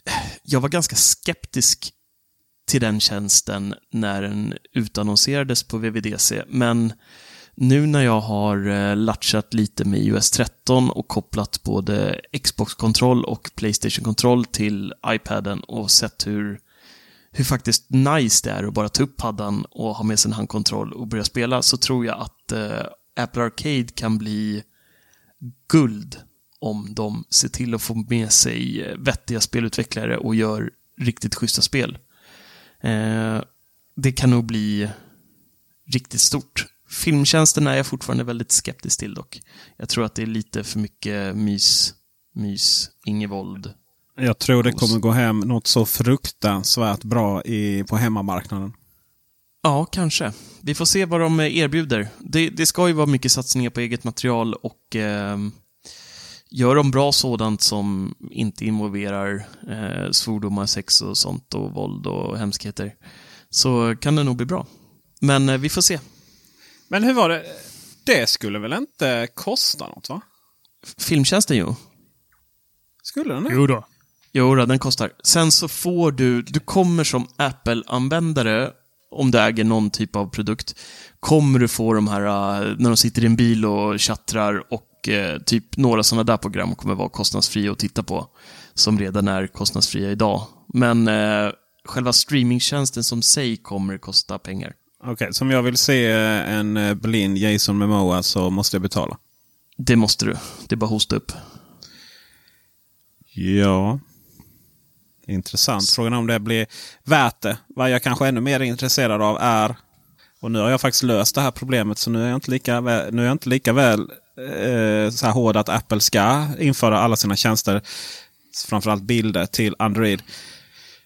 Eh, jag var ganska skeptisk till den tjänsten när den utannonserades på VVDC, men nu när jag har eh, latchat lite med iOS 13 och kopplat både Xbox-kontroll och Playstation-kontroll till iPaden och sett hur, hur faktiskt nice det är att bara ta upp paddan och ha med sin handkontroll och börja spela, så tror jag att eh, Apple Arcade kan bli guld om de ser till att få med sig eh, vettiga spelutvecklare och gör riktigt schyssta spel. Eh, det kan nog bli riktigt stort. Filmtjänsten är jag fortfarande väldigt skeptisk till dock. Jag tror att det är lite för mycket mys, mys, inget våld. Jag tror det kommer gå hem något så fruktansvärt bra i, på hemmamarknaden. Ja, kanske. Vi får se vad de erbjuder. Det, det ska ju vara mycket satsningar på eget material och eh, gör de bra sådant som inte involverar eh, svordomar, sex och sånt och våld och hemskheter så kan det nog bli bra. Men eh, vi får se. Men hur var det? Det skulle väl inte kosta något va? Filmtjänsten ju. Skulle den det? Jo då. Jo, då, den kostar. Sen så får du, du kommer som Apple-användare, om du äger någon typ av produkt, kommer du få de här, äh, när de sitter i en bil och chattrar och eh, typ några sådana där program kommer vara kostnadsfria att titta på. Som redan är kostnadsfria idag. Men eh, själva streamingtjänsten som sig kommer kosta pengar. Okej, så om jag vill se eh, en eh, blind Jason Momoa så måste jag betala? Det måste du. Det är bara hosta upp. Ja. Intressant. Frågan är om det blir värt det. Vad jag kanske är ännu mer intresserad av är... Och nu har jag faktiskt löst det här problemet så nu är jag inte lika väl, nu är jag inte lika väl eh, så här hård att Apple ska införa alla sina tjänster, framförallt bilder, till Android.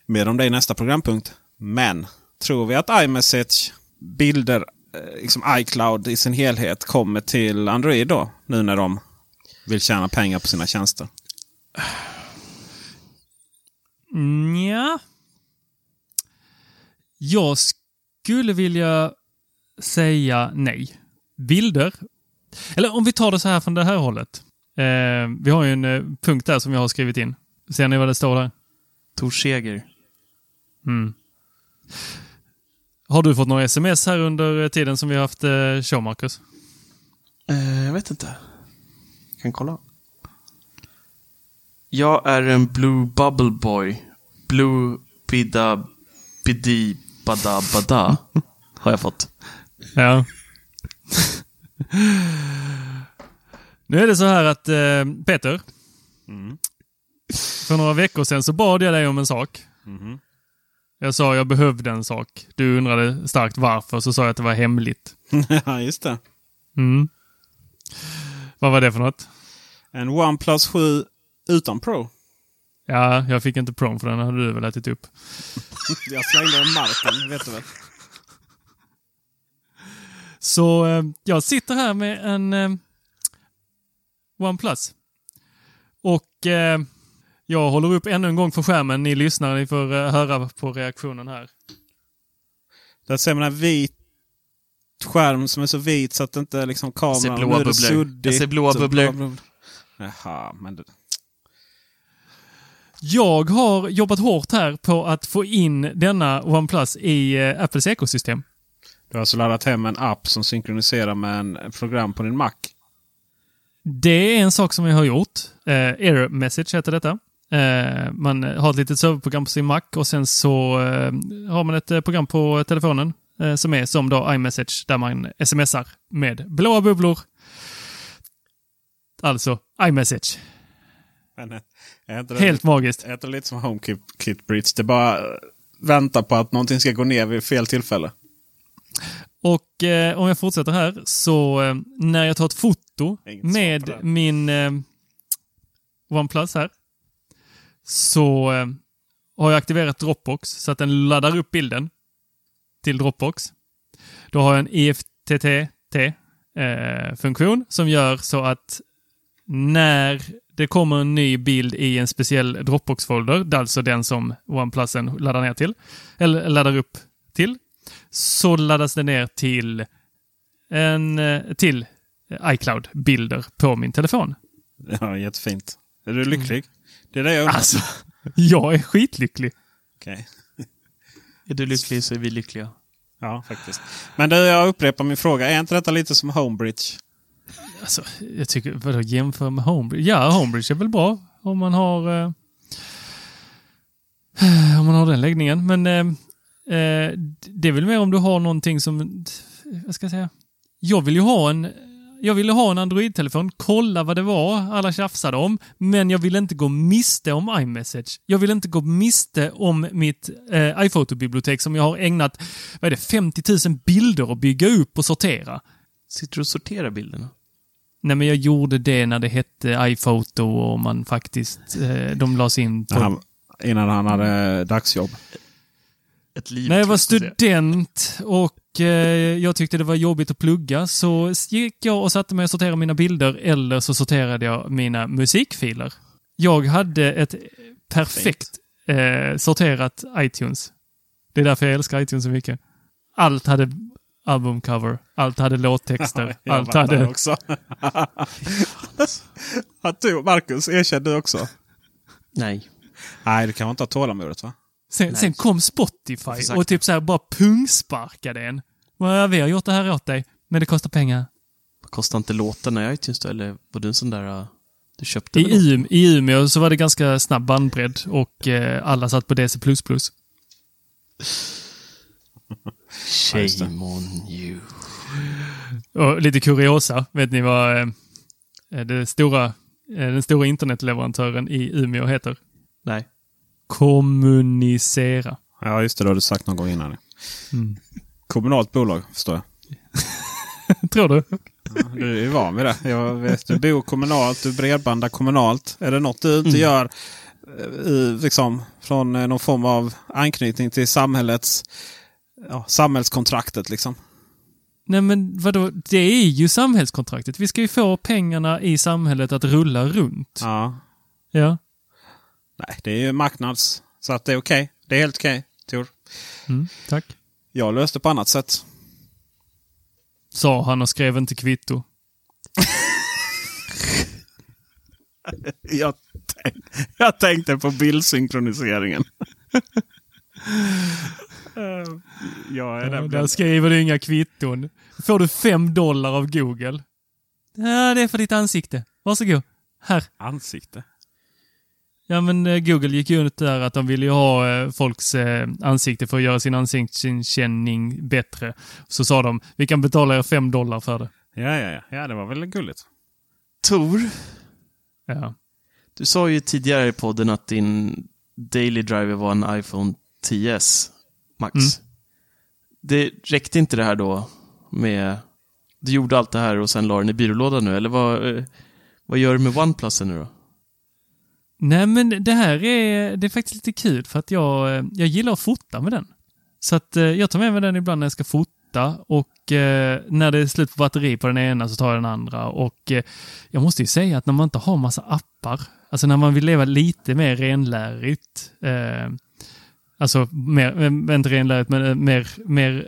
Mer om det i nästa programpunkt. Men tror vi att iMessage, bilder, eh, liksom iCloud i sin helhet kommer till Android då? Nu när de vill tjäna pengar på sina tjänster. Ja. Jag skulle vilja säga nej. Bilder. Eller om vi tar det så här från det här hållet. Eh, vi har ju en eh, punkt där som jag har skrivit in. Ser ni vad det står där? Tor Seger. Mm. Har du fått några sms här under tiden som vi har haft eh, show, Marcus? Eh, jag vet inte. Jag kan kolla. Jag är en Blue Bubble Boy. Blue Bida Bidi Bada Bada. Har jag fått. Ja. nu är det så här att eh, Peter. För några veckor sedan så bad jag dig om en sak. Mhm. Jag sa jag behövde en sak. Du undrade starkt varför, så sa jag att det var hemligt. ja, just det. Mm. Vad var det för något? En OnePlus 7 utan Pro. Ja, jag fick inte prom för den hade du väl ätit upp. Jag slängde den marken, vet du väl? Så eh, jag sitter här med en eh, OnePlus. Och eh, jag håller upp ännu en gång för skärmen. Ni lyssnar, ni får eh, höra på reaktionen här. Där ser man en vit skärm som är så vit så att inte liksom kameran... ser blåa bubblor. Jag ser blåa och bubblor. Jaha, men... Det... Jag har jobbat hårt här på att få in denna OnePlus i eh, Apples ekosystem. Du har alltså laddat hem en app som synkroniserar med en program på din Mac. Det är en sak som jag har gjort. Eh, Error Message heter detta. Eh, man har ett litet serverprogram på sin Mac och sen så eh, har man ett eh, program på telefonen som är som då iMessage där man smsar med blåa bubblor. Alltså iMessage. Helt lite, magiskt. Är det lite som HomeKit Bridge? Det bara väntar på att någonting ska gå ner vid fel tillfälle. Och eh, om jag fortsätter här så eh, när jag tar ett foto med min eh, OnePlus här så eh, har jag aktiverat Dropbox så att den laddar upp bilden till Dropbox. Då har jag en E IFTTT-funktion eh, som gör så att när det kommer en ny bild i en speciell Dropbox-folder, alltså den som OnePlusen laddar ner till, eller laddar upp till, så laddas det ner till en eh, till iCloud-bilder på min telefon. Ja, jättefint. Är du lycklig? Det är det jag undrar. Alltså, jag är skitlycklig. Okej. Är du lycklig så är vi lyckliga. Ja, faktiskt. Men du, jag upprepar min fråga. Är inte detta lite som Homebridge? Alltså, jag tycker, vadå jämför med Homebridge? Ja, Homebridge är väl bra om man har eh, om man har den läggningen. Men eh, eh, det är väl mer om du har någonting som, vad ska jag säga? Jag vill ju ha en jag ville ha en Android-telefon, kolla vad det var alla tjafsade om, men jag ville inte gå miste om iMessage. Jag vill inte gå miste om mitt eh, iPhoto-bibliotek som jag har ägnat vad är det, 50 000 bilder att bygga upp och sortera. Sitter du och sorterar bilderna? Nej, men jag gjorde det när det hette iPhoto och man faktiskt, eh, de lades in på... Han, innan han hade dagsjobb. Ett liv, När jag var student och eh, jag tyckte det var jobbigt att plugga så gick jag och satte mig och sorterade mina bilder eller så sorterade jag mina musikfiler. Jag hade ett perfekt eh, sorterat iTunes. Det är därför jag älskar iTunes så mycket. Allt hade albumcover, allt hade låttexter, Jag allt hade... också. Marcus, erkänn du också. Nej. Nej, du kan inte ha tålamodet va? Sen, Nej. sen kom Spotify och typ så här bara pungsparkade en. Ja, vi har gjort det här åt dig, men det kostar pengar. Kostar inte låtarna i iTunes då? Eller var du en sån där... uh, Du köpte I? Ume, I Umeå så var det ganska snabb bandbredd och eh, alla satt på DC++. Shame on you. Och lite kuriosa, vet ni vad eh, det stora, eh, den stora internetleverantören i Umeå heter? Nej. Kommunicera. Ja, just det. Det har du sagt någon gång innan. Mm. Kommunalt bolag, förstår jag. Tror du? Du är van vid det. Jag vet, du bor kommunalt, du bredbandar kommunalt. Är det något du inte gör eh, i, liksom, från eh, någon form av anknytning till samhällets ja, samhällskontraktet? Liksom? Nej men vadå, det är ju samhällskontraktet. Vi ska ju få pengarna i samhället att rulla runt. Ja. Ja. Nej, det är ju marknads. Så att det är okej. Det är helt okej, Tor. Mm, tack. Jag löste på annat sätt. Sa han och skrev inte kvitto. Jag, tänk, jag tänkte på bildsynkroniseringen. Jag är Ja, nämligen- där skriver du inga kvitton. Får du fem dollar av Google. Ja, det är för ditt ansikte. Varsågod. Här. Ansikte? Ja, men eh, Google gick ju ut där att de ville ju ha eh, folks eh, ansikte för att göra sin ansiktskänning bättre. Så sa de, vi kan betala er fem dollar för det. Ja, ja, ja. ja, det var väl gulligt. Tor, Ja. du sa ju tidigare i podden att din Daily Driver var en iPhone 10s Max. Mm. Det räckte inte det här då med... Du gjorde allt det här och sen la den i byrålådan nu, eller vad, vad gör du med OnePlusen nu då? Nej, men det här är, det är faktiskt lite kul för att jag, jag gillar att fota med den. Så att eh, jag tar med mig den ibland när jag ska fota och eh, när det är slut på batteri på den ena så tar jag den andra. Och eh, jag måste ju säga att när man inte har massa appar, alltså när man vill leva lite mer renlärigt, eh, alltså mer, eh, inte renlärigt, men eh, mer, mer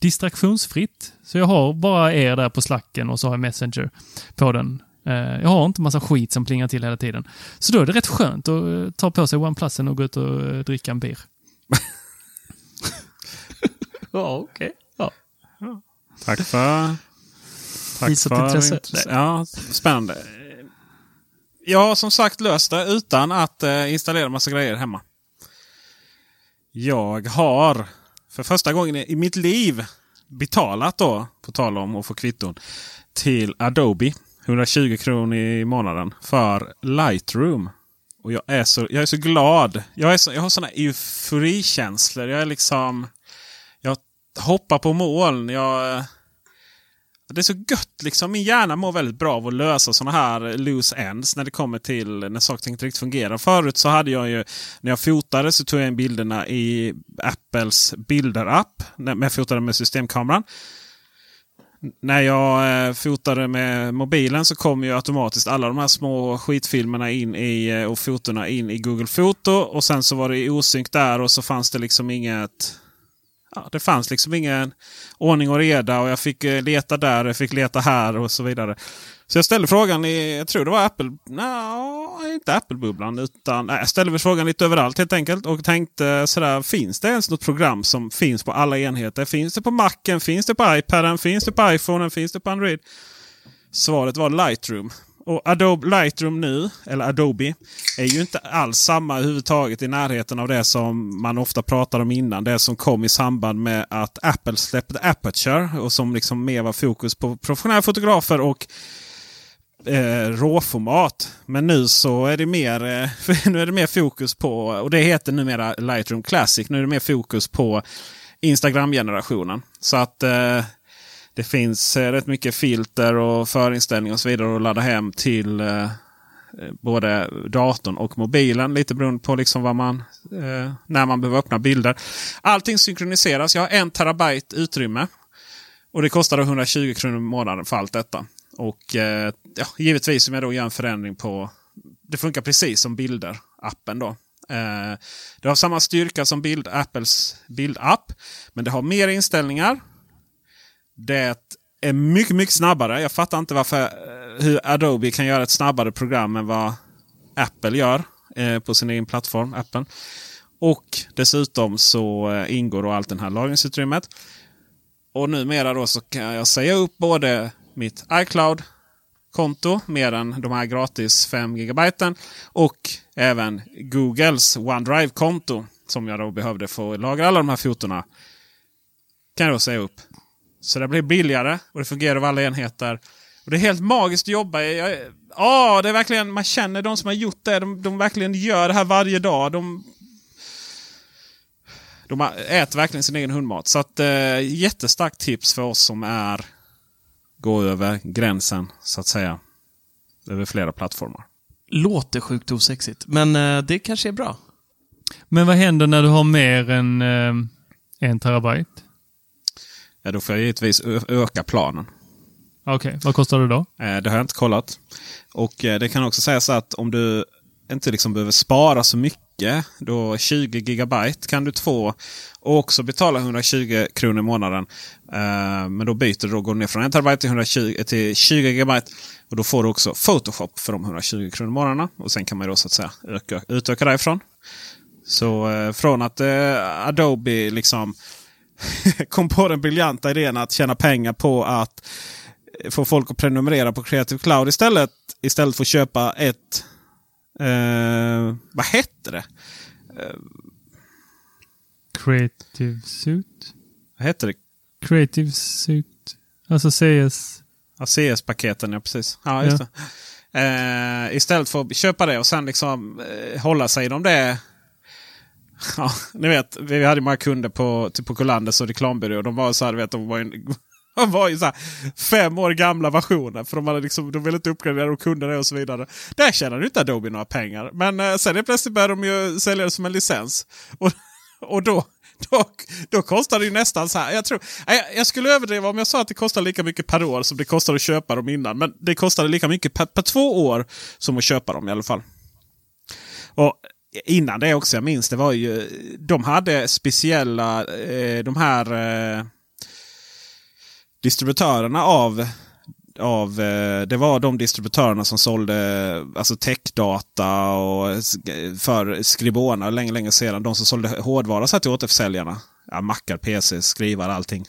distraktionsfritt. Så jag har bara er där på slacken och så har jag Messenger på den. Eh, Jag har inte massa skit som plingar till hela tiden. Så då är det rätt skönt att eh, ta på sig OnePlusen och gå ut och eh, dricka en bir. Ja, okej. Ja. Tack för... Tack Visat intresse. Ja, spännande. Jag har som sagt löst det utan att installera massa grejer hemma. Jag har för första gången i mitt liv betalat då, på tal om att få kvitton, till Adobe. 120 kronor i månaden för Lightroom. Och jag är så, jag är så glad. Jag, är så, jag har sådana euforikänslor. Jag är liksom... Jag hoppar på moln. Jag, det är så gött liksom. Min hjärna mår väldigt bra av att lösa sådana här loose ends när det kommer till när saker inte riktigt fungerar. Förut så hade jag ju, när jag fotade så tog jag in bilderna i Apples bilder-app. När jag fotade med systemkameran. När jag eh, fotade med mobilen så kom ju automatiskt alla de här små skitfilmerna in i, eh, och fotona in i Google Foto. Och sen så var det i osynk där och så fanns det liksom inget... Ja, det fanns liksom ingen ordning och reda och jag fick eh, leta där, jag fick leta här och så vidare. Så jag ställde frågan i, jag tror det var Apple, nej, inte Apple-bubblan, utan nej, jag ställde frågan lite överallt helt enkelt och tänkte sådär, finns det ens något program som finns på alla enheter? Finns det på Macen? Finns det på iPaden? Finns det på iPhonen? Finns det på Android? Svaret var Lightroom. Och Adobe Lightroom nu, eller Adobe, är ju inte alls samma överhuvudtaget i närheten av det som man ofta pratar om innan. Det som kom i samband med att Apple släppte Aperture och som liksom mer var fokus på professionella fotografer och eh, råformat. Men nu så är det mer, eh, nu är det mer fokus på, och det heter numera Lightroom Classic, nu är det mer fokus på Instagram-generationen. Så att eh, det finns eh, rätt mycket filter och förinställningar och så vidare att ladda hem till eh, både datorn och mobilen. Lite beroende på liksom vad man, eh, när man behöver öppna bilder. Allting synkroniseras. Jag har en terabyte utrymme. Och det kostar 120 kronor i månaden för allt detta. Och eh, ja, givetvis om jag då gör en förändring på... Det funkar precis som bilder-appen då. Eh, det har samma styrka som bild, Apples bildapp. Men det har mer inställningar. Det är mycket, mycket snabbare. Jag fattar inte varför eh, hur Adobe kan göra ett snabbare program än vad Apple gör. eh, på sin egen plattform, appen. Och dessutom så eh, ingår då allt det här lagringsutrymmet. Och numera då så kan jag säga upp både mitt iCloud-konto med än de här gratis 5 GB och även Googles OneDrive-konto som jag då behövde få lagra alla de här fotona. Kan jag då säga upp. Så det blir billigare och det fungerar över alla enheter. Och Det är helt magiskt att jobba. Jag, ja, det är verkligen, man känner de som har gjort det. De, de verkligen gör det här varje dag. De, de äter verkligen sin egen hundmat. Så att, eh, jättestarkt tips för oss som är gå över gränsen så att säga. Över flera plattformar. Låter sjukt osexigt, men eh, det kanske är bra. Men vad händer när du har mer än eh, en terabyte? Ja, då får jag givetvis öka planen. Okej, vad kostar det då? Eh, det har jag inte kollat. Och eh, det kan också sägas att om du inte liksom behöver spara så mycket, då 20 gigabyte kan du få och också betala 120 kronor i månaden. Uh, men då byter du och går ner från 1 terabyte till, 120, till 20 gigabyte. Och då får du också Photoshop för de 120 kronor i månaden. Och sen kan man då så att säga öka, utöka därifrån. Så uh, från att uh, Adobe liksom kom på den briljanta idén att tjäna pengar på att få folk att prenumerera på Creative Cloud istället. Istället för att köpa ett... Eh, vad hette det? Creative Suit? Vad hette det? Creative Suit. Alltså CS. Ja, CS-paketen, ja precis. Ja, just Ja. Det. Eh, istället för att köpa det och sen liksom eh, hålla sig inom det. Ja, ni vet, vi hade många kunder på, typ på Colanders och reklambyrå. De var så här, vet, de var ju, de var ju så här fem år gamla versioner. För de, hade liksom, de ville inte uppgradera och kunde det och så vidare. Där tjänade ju inte Adobe några pengar. Men eh, sen är plötsligt började de ju sälja det som en licens. Och, och då, då, då kostar det ju nästan så här. Jag, tror, jag, jag skulle överdriva om jag sa att det kostar lika mycket per år som det kostade att köpa dem innan. Men det kostade lika mycket per, per två år som att köpa dem i alla fall. Och innan det också, jag minns det var ju, de hade speciella, eh, de här eh, distributörerna av av, eh, det var de distributörerna som sålde alltså techdata och för Skribona länge, länge sedan. De som sålde hårdvara så till återförsäljarna. Ja, mackar, PC, skrivare, allting.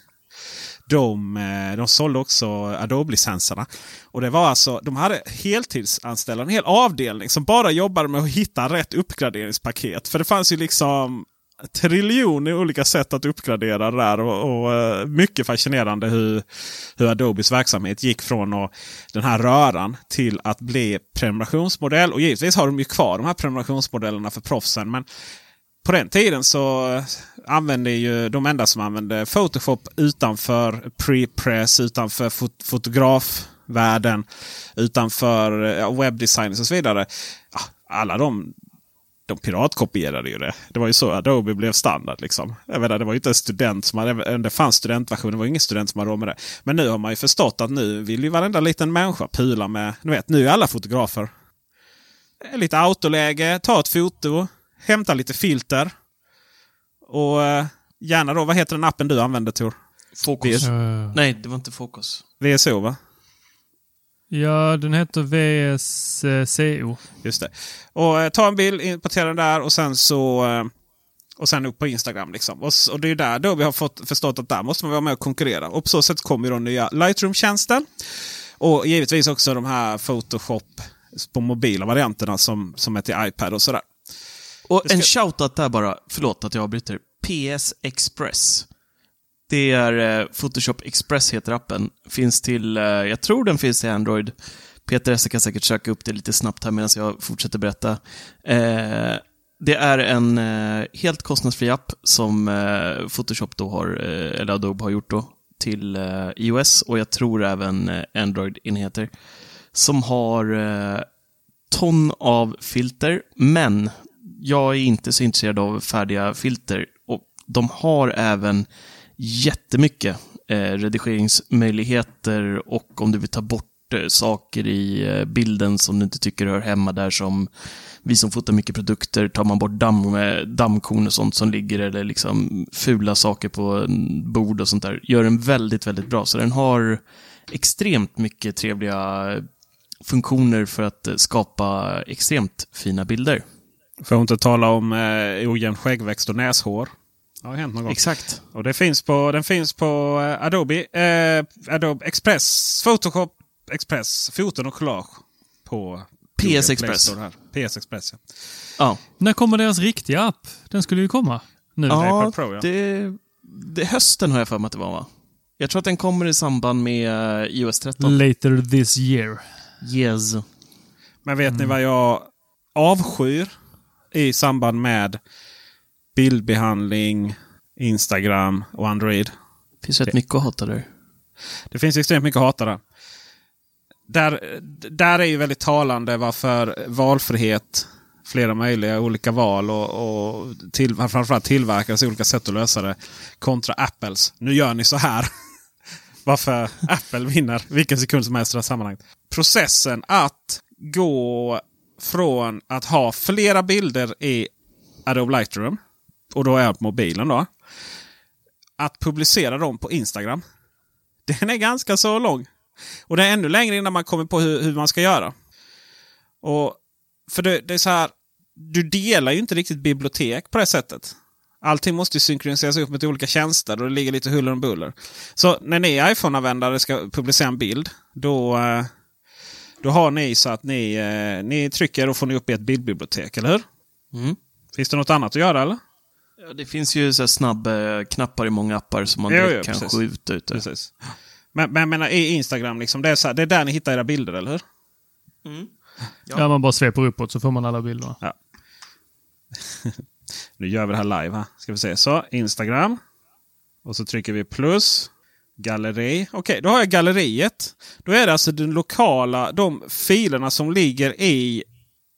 De, eh, de sålde också Adobe-licenserna. Och det var alltså, de hade heltidsanställda, en hel avdelning som bara jobbade med att hitta rätt uppgraderingspaket. För det fanns ju liksom triljoner olika sätt att uppgradera det där. Och, och eh, mycket fascinerande hur, hur Adobes verksamhet gick från och, den här röran till att bli prenumerationsmodell. Och givetvis har de ju kvar de här prenumerationsmodellerna för proffsen. Men på den tiden så eh, använde ju de enda som använde Photoshop utanför prepress, utanför fot fotografvärlden, utanför eh, webbdesign och så vidare. Alla de de piratkopierade ju det. Det var ju så Adobe blev standard. Liksom. Jag menar, det var ju inte en student som hade, det fanns studentversion, det var ingen student som hade råd med det. Men nu har man ju förstått att nu vill ju varenda liten människa pula med, ni vet, nu är alla fotografer. Lite autoläge, ta ett foto, hämta lite filter. Och eh, gärna då, vad heter den appen du använder Tor? Fokus. Eh, Nej, det var inte Fokus. VSO va? Ja, den heter VSCO. Just det. Och eh, ta en bild, importera den där och sen så eh, och sen upp på Instagram. Liksom. Och, och det är där då vi har fått förstått att där måste man vara med och konkurrera. Och på så sätt kommer då nya Lightroom-tjänster. Och givetvis också de här Photoshop på mobila varianterna som, som är till iPad och sådär. Och ska- en shoutout där bara, förlåt att jag avbryter. PS Express. Det är eh, Photoshop Express heter appen. Finns till, eh, jag tror den finns till Android. Peter Esse kan säkert söka upp det lite snabbt här medan jag fortsätter berätta. Eh, det är en eh, helt kostnadsfri app som eh, Photoshop då har, eh, eller Adobe har gjort då, till eh, iOS och jag tror även eh, Android-enheter. Som har eh, ton av filter, men jag är inte så intresserad av färdiga filter. Och de har även jättemycket eh, redigeringsmöjligheter och om du vill ta bort eh, saker i eh, bilden som du inte tycker hör hemma där som vi som fotar mycket produkter, tar man bort damm, eh, dammkorn och sånt som ligger eller liksom fula saker på bord och sånt där, gör den väldigt, väldigt bra. Så den har extremt mycket trevliga eh, funktioner för att eh, skapa extremt fina bilder. För att inte tala om eh, ojämn skäggväxt och näshår. Det har hänt någon gång. Exakt. Och det finns på, den finns på eh, Adobe, eh, Adobe Express, Photoshop Express, foton och collage. På PS Express. PS Express ja. Ja, När kommer deras riktiga app? Den skulle ju komma nu. ja, iPad Pro, ja. det, det hösten har jag för mig att det var va? Jag tror att den kommer i samband med eh, iOS 13. Later this year. Yes. Men vet Mm. ni vad jag avskyr i samband med bildbehandling, Instagram och Android? Det finns rätt mycket att hata där. Det finns extremt mycket att hata där. Där, där är ju väldigt talande varför valfrihet, flera möjliga olika val och, och till, framförallt tillverkares olika sätt att lösa det kontra Apples. Nu gör ni så här. varför Apple vinner vilken sekund som helst i det här sammanhanget. Processen att gå från att ha flera bilder i Adobe Lightroom och då är jag på mobilen då. Att publicera dem på Instagram. Den är ganska så lång. Och det är ännu längre innan man kommer på hur, hur man ska göra. Och För det, det är så här. Du delar ju inte riktigt bibliotek på det sättet. Allting måste ju synkroniseras upp med olika tjänster och det ligger lite huller om buller. Så när ni iPhone-användare ska publicera en bild. Då, eh, då har ni så att ni, eh, ni trycker och får ni upp i ett bildbibliotek, eller hur? Mm. Finns det något annat att göra eller? Ja, det finns ju så här snabba knappar i många appar som man Jo, jo, kan precis. skjuta ut. det. Precis. Men, men jag menar i Instagram, liksom, det, är så här, det är där ni hittar era bilder, eller hur? Ja. man bara sveper uppåt så får man alla bilderna. Ja. nu gör vi det här live. här. Ska vi se. Så, Instagram. Och så trycker vi plus. Galleri. Okej, då har jag galleriet. Då är det alltså den lokala, de filerna som ligger i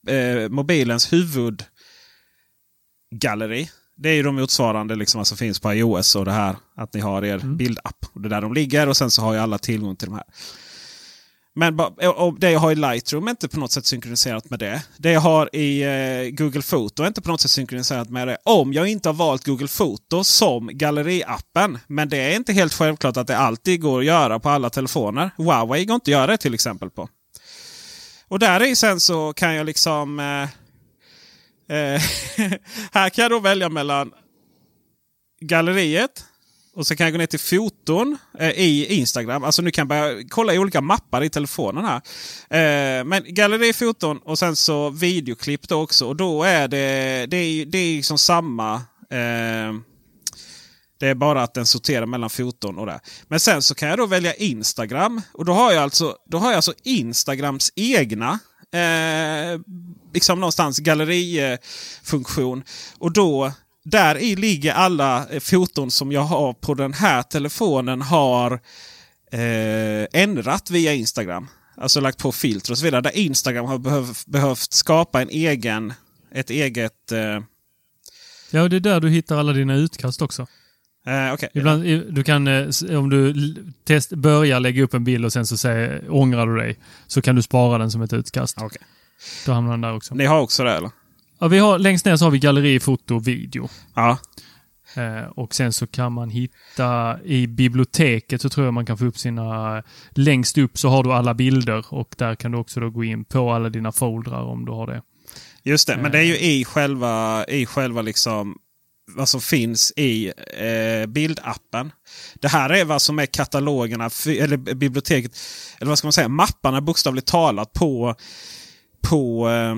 eh, mobilens huvudgalleri. Det är ju de motsvarande liksom, som finns på iOS och det här. Att ni har er bildapp. Och det är där de ligger och sen så har ju alla tillgång till de här. Men och det jag har i Lightroom är inte på något sätt synkroniserat med det. Det jag har i eh, Google Foto är inte på något sätt synkroniserat med det. Om jag inte har valt Google Foto som galleriappen. Men det är inte helt självklart att det alltid går att göra på alla telefoner. Huawei går inte att göra det till exempel på. Och där i sen så kan jag liksom... Eh, eh, här kan jag då välja mellan galleriet. Och så kan jag gå ner till foton eh, i Instagram. Alltså nu kan jag börja kolla i olika mappar i telefonen här. Eh, men galleri, foton och sen så videoklipp då också. Och då är det, det är, det är liksom samma. Eh, det är bara att den sorterar mellan foton och det. Men sen så kan jag då välja Instagram. Och då har jag alltså, då har jag alltså Instagrams egna eh, liksom någonstans gallerifunktion. Och då där i ligger alla eh, foton som jag har på den här telefonen har eh, ändrat via Instagram. Alltså lagt på filter och så vidare. Där Instagram har behövt, behövt skapa en egen, ett eget... Eh, Ja, det är där du hittar alla dina utkast också. eh, okej. Ibland, du kan, eh, om du test, börjar lägga upp en bild och sen så säger, ångrar du dig, så kan du spara den som ett utkast. Okej. Då hamnar den där också. Ni har också det eller? Ja, vi har, längst ner så har vi galleri, foto, video. Ja. Eh, och sen så kan man hitta i biblioteket så tror jag man kan få upp sina... Längst upp så har du alla bilder och där kan du också då gå in på alla dina foldrar om du har det. Just det, men det är ju i själva, i själva liksom vad som finns i eh, bildappen. Det här är vad som är katalogerna, eller biblioteket, eller vad ska man säga, mapparna bokstavligt talat på, på eh,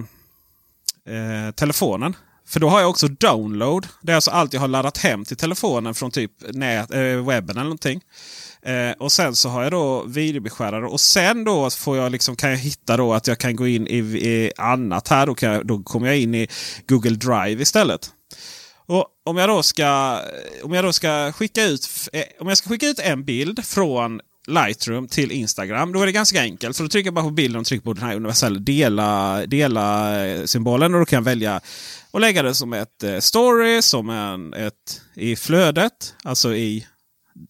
eh, telefonen. För då har jag också download. Det är alltså allt jag har laddat hem till telefonen från typ nät, eh, webben eller någonting. Eh, och sen så har jag då videobeskärare och sen då får jag liksom, kan jag hitta då att jag kan gå in i, i annat här. Då, kan jag, då kommer jag in i Google Drive istället. Och om jag då ska, om jag då ska skicka ut eh, om jag ska skicka ut en bild från Lightroom till Instagram. Då är det ganska enkelt. Så då trycker jag bara på bilden och trycker på den här universella dela, dela eh, symbolen. Och då kan jag välja att lägga det som ett eh, story, som en, ett i flödet. Alltså i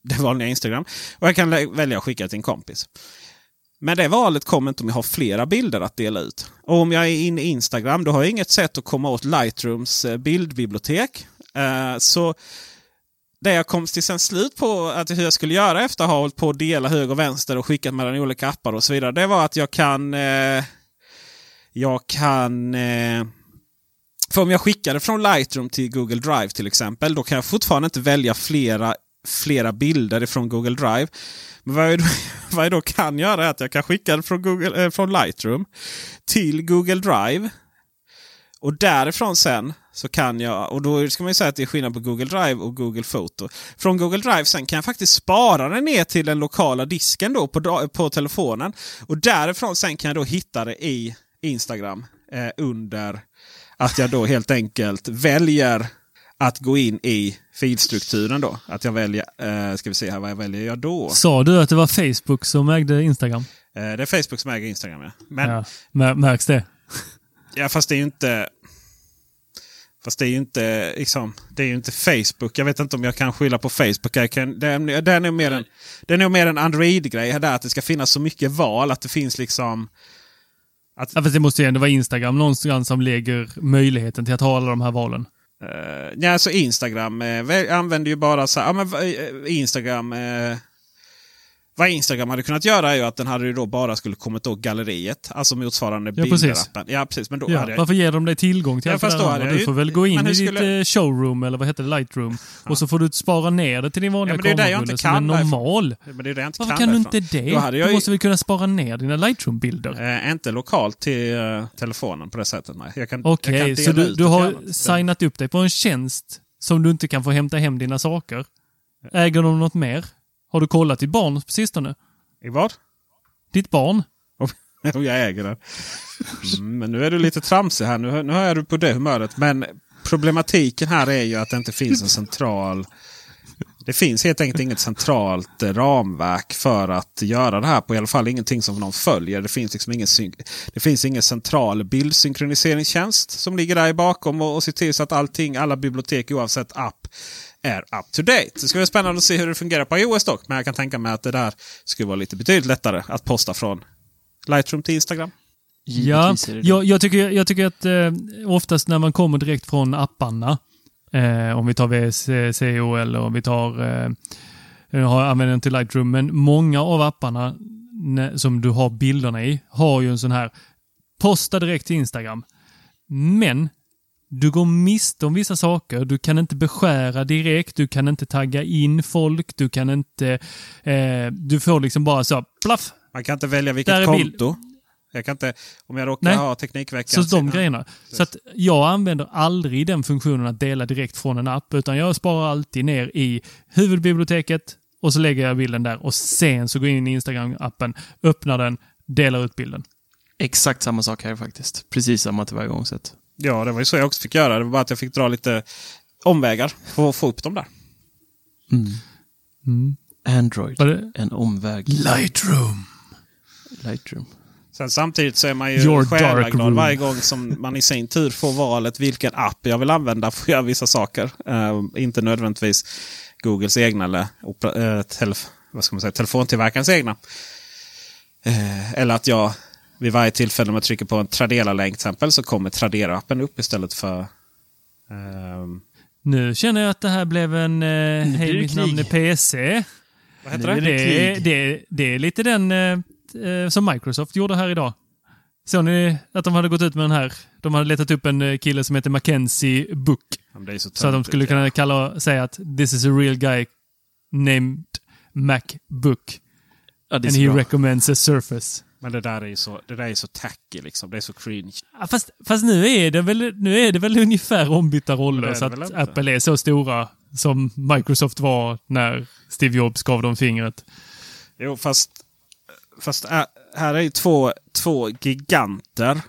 det vanliga Instagram. Och jag kan välja att skicka till en kompis. Men det valet kommer inte om jag har flera bilder att dela ut. Och om jag är inne i Instagram då har jag inget sätt att komma åt Lightrooms eh, bildbibliotek. Eh, så det jag kom till sen slut på att hur jag skulle göra efter att ha hållit på att dela höger och vänster och skickat mellan olika appar och så vidare. Det var att jag kan... eh, Jag kan... eh, För om jag skickar det från Lightroom till Google Drive till exempel, då kan jag fortfarande inte välja flera, flera bilder från Google Drive. Men vad jag, då, vad jag då kan göra är att jag kan skicka det från, Google, eh, från Lightroom till Google Drive. Och därifrån sen så kan jag, och då ska man ju säga att det är skillnad på Google Drive och Google Photo. Från Google Drive sen kan jag faktiskt spara den ner till den lokala disken då på, på telefonen. Och därifrån sen kan jag då hitta det i Instagram eh, under att jag då helt enkelt väljer att gå in i filstrukturen då. Att jag väljer, eh, ska vi se här vad jag väljer jag då. Sa du att det var Facebook som ägde Instagram? Eh, det är Facebook som äger Instagram ja. Men, Ja, mär- märks det? Ja, fast det är ju inte... Fast det är ju inte, liksom, det är ju inte Facebook. Jag vet inte om jag kan skylla på Facebook. Jag kan, det, är, det, är nog mer en, det är nog mer en Android-grej. Där att det ska finnas så mycket val. Att det finns liksom... Att, Ja, fast det måste ju ändå vara Instagram någonstans som lägger möjligheten till att ha alla de här valen. eh, ja, alltså Instagram väl- använder ju bara så här, ja, men, eh, Instagram... Eh, vad Instagram hade kunnat göra är ju att den hade ju då bara skulle kommit åt galleriet. Alltså motsvarande Ja, bilderappen. Ja, precis. Men då Ja, hade jag, varför ger de dig tillgång till Ja, allt det jag Du ju- får väl gå in i hur ditt skulle- eh, showroom, eller vad heter det, lightroom. Och så får du spara ner det till din vanliga Ja, men det är det jag inte kamerarulle som är kan normal. Men det är det jag inte Varför kan kan du inte det? Då hade Du jag ju- måste väl kunna spara ner dina lightroom-bilder? Eh, inte lokalt till eh, telefonen på det sättet. Nej. Jag kan, Okej, kan så du, du har annat. signat upp dig på en tjänst som du inte kan få hämta hem dina saker. Äger de något mer? Har du kollat ditt barn på sistone? I vad? Ditt barn? Jo, jag äger den. Mm, men nu är du lite tramsig här. Nu, nu hör du på det humöret. Men problematiken här är ju att det inte finns en central... Det finns helt enkelt inget centralt eh, ramverk för att göra det här på. I alla fall ingenting som någon följer. Det finns liksom ingen, det finns ingen central bildsynkroniseringsstjänst som ligger där i bakom och, och ser till så att allting, alla bibliotek oavsett app är up to date. Det ska bli spännande att se hur det fungerar på iOS dock. Men jag kan tänka mig att det där skulle vara lite betydligt lättare att posta från Lightroom till Instagram. Ja, jag, jag, tycker, jag tycker att eh, oftast när man kommer direkt från apparna, eh, om vi tar VSCO eller om vi tar eh, jag har använder den till Lightroom, men många av apparna som du har bilderna i har ju en sån här posta direkt till Instagram. Men du går miste om vissa saker. Du kan inte beskära direkt, du kan inte tagga in folk, du kan inte... Eh, du får liksom bara så, plaff! Man kan inte välja vilket konto. Jag kan inte, om jag råkar Nej. ha Teknikveckan. Så de grejerna. Så att jag använder aldrig den funktionen att dela direkt från en app, utan jag sparar alltid ner i huvudbiblioteket och så lägger jag bilden där och sen så går jag in i Instagram-appen, öppnar den, delar ut bilden. Exakt samma sak här faktiskt. Precis samma tillvägagångssätt. Ja, det var ju så jag också fick göra. Det var bara att jag fick dra lite omvägar för att få upp dem där. Mm. Android. Var det- En omväg. Lightroom. Lightroom. Sen samtidigt så är man ju själaglad varje gång som man i sin tur får valet vilken app jag vill använda för att göra vissa saker. Eh, inte nödvändigtvis Googles egna eller eh, telef vad ska man säga, telefontillverkarens egna. Eh, eller att jag vid varje tillfälle om jag trycker på en Tradera-länk till exempel så kommer Tradera-appen upp istället för ehm, Nu känner jag att det här blev en eh, Hej mitt namn är PC. vad heter det? det Det det, är lite den eh, eh, som Microsoft gjorde här idag. Såg ni att de hade gått ut med den här? De hade letat upp en eh, kille som heter Mackenzie Book. Ja, men det är så, Så att de skulle ja. kunna kalla, säga att this is a real guy named Macbook. Ja, And he bra. recommends a Surface. Men det där är ju så, det där är så tacky liksom. Det är så cringe. Ja, fast, fast nu, är det väl, nu är det väl ungefär ombytta roller så att? Apple är så stora som Microsoft var när Steve Jobs gav dem fingret. Jo, fast, fast här är ju två, två giganter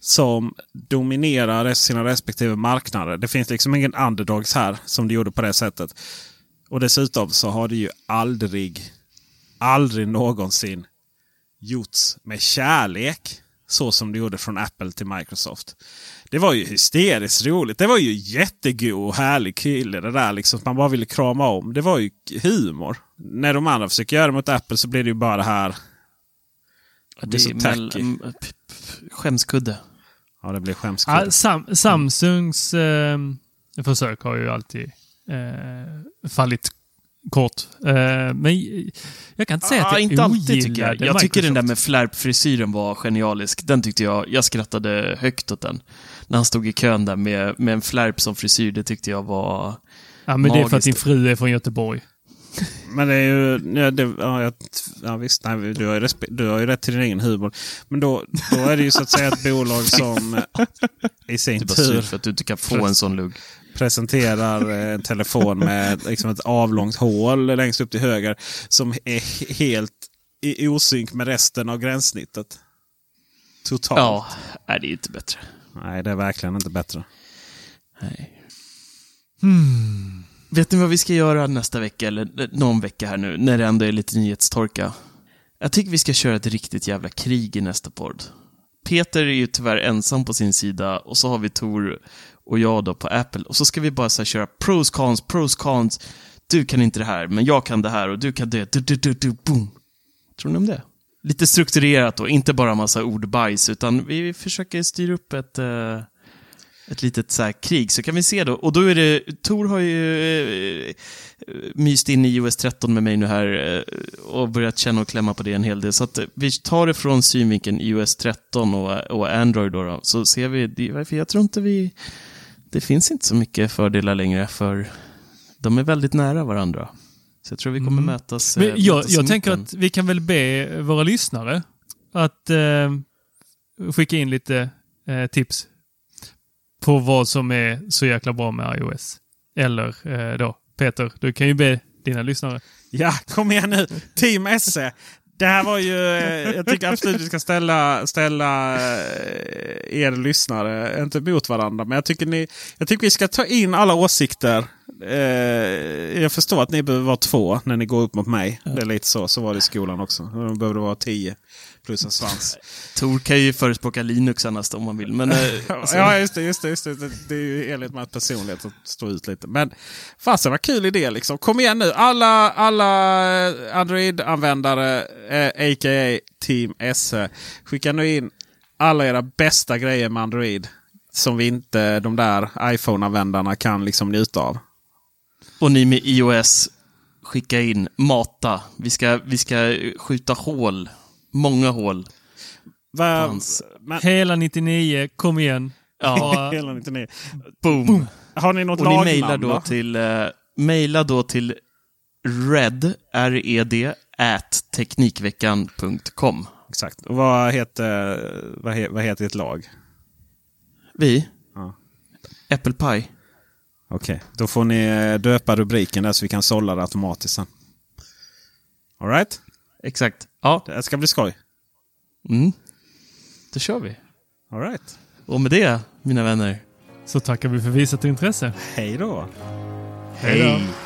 som dominerar sina respektive marknader. Det finns liksom ingen underdogs här som det gjorde på det sättet. Och dessutom så har det ju aldrig, aldrig någonsin gjorts med kärlek. Så som det gjorde från Apple till Microsoft. Det var ju hysteriskt roligt. Det var ju jättegod och härlig kille det där liksom. Man bara ville krama om. Det var ju humor. När de andra försöker göra det mot Apple så blir det ju bara det här. Blir det så är mell- tacky. skämskudde. Ja, det blir skämskudde. Ja, Sam, Samsungs eh, försök har ju alltid eh, fallit kort. Eh, men jag kan inte säga att jag Ah, inte alltid tycker jag. Jag tycker den där med flärpfrisyren var genialisk. Den tyckte jag, jag skrattade högt åt den. När han stod i kön där med, med en flärp som frisyr, det tyckte jag var... Ja, men det är för att magiskt. din fru är från Göteborg. Men det är ju... Ja, det, ja, jag, ja visst, nej, du, har ju respe, du har ju rätt till din egen humor. Men då, då är det ju så att säga ett bolag som eh, i Du sin är bara sur tur för att du inte kan få en sån lugg. Presenterar eh, en telefon med liksom ett avlångt hål längst upp till höger. Som är he- helt i osynk med resten av gränssnittet. Totalt. Ja, nej, det är inte bättre. Nej, det är verkligen inte bättre. Nej. Hmm. Vet ni vad vi ska göra nästa vecka, eller eh, någon vecka här nu, när det ändå är lite nyhetstorka? Jag tycker vi ska köra ett riktigt jävla krig i nästa podd. Peter är ju tyvärr ensam på sin sida och så har vi Tor och jag då på Apple. Och så ska vi bara så här köra pros, cons, pros, cons. Du kan inte det här, men jag kan det här och du kan det. Du, du, du, du, boom. Tror ni om det? Lite strukturerat då, inte bara massa ordbajs, utan vi försöker styra upp ett, eh, ett litet så här krig, så kan vi se då. Och då är det, Tor har ju eh, myst in i iOS 13 med mig nu här eh, och börjat känna och klämma på det en hel del. Så att vi tar det från synvinkeln iOS 13 och, och Android då, då. Så ser vi, för jag tror inte vi, det finns inte så mycket fördelar längre för de är väldigt nära varandra. Så jag tror vi kommer Mm. mötas. eh, Men jag, mötas jag tänker att vi kan väl be våra lyssnare att eh, skicka in lite eh, tips på vad som är så jäkla bra med iOS. Eller eh, då, Peter, du kan ju be dina lyssnare. Ja, kom igen nu. Team SE. Det här var ju... eh, Jag tycker absolut vi ska ställa, ställa eh, er lyssnare, inte mot varandra, men jag tycker, ni, jag tycker vi ska ta in alla åsikter. Eh, jag förstår att ni behöver vara två när ni går upp mot mig. Det är lite så. Så var det i skolan också. Då behöver det vara tio plus en svans. Tor kan ju förespråka Linux annars om man vill, men... eh, alltså- Ja, just det. Just det, just det. Det, är ju enligt med personlighet att stå ut lite. Men fasen vad kul idé liksom. Kom igen nu. Alla, alla Android-användare, eh, a.k.a. Team SE. Skicka nu in alla era bästa grejer med Android. Som vi inte, de där iPhone-användarna kan liksom njuta av. Och ni med iOS, skicka in, mata. Vi ska, vi ska skjuta hål. Många hål. Va, Fanns. men, Hela 99, kom igen. Ja, hela 99. boom. Har ni något Och ni lagnamn mejlar då till, uh, mejla då till red, R-E-D, at teknikveckan.com. Exakt. Och vad heter, vad, he, vad heter ert lag? Vi? Ja. Apple Pie. Okej, då får ni eh, döpa rubriken där så vi kan sålla det automatiskt sen. Alright? Exakt. Ja. Det ska bli skoj. Mm. Då kör vi. Alright. Och med det, mina vänner. Så tackar vi för visat intresse. Hej då. Hej då.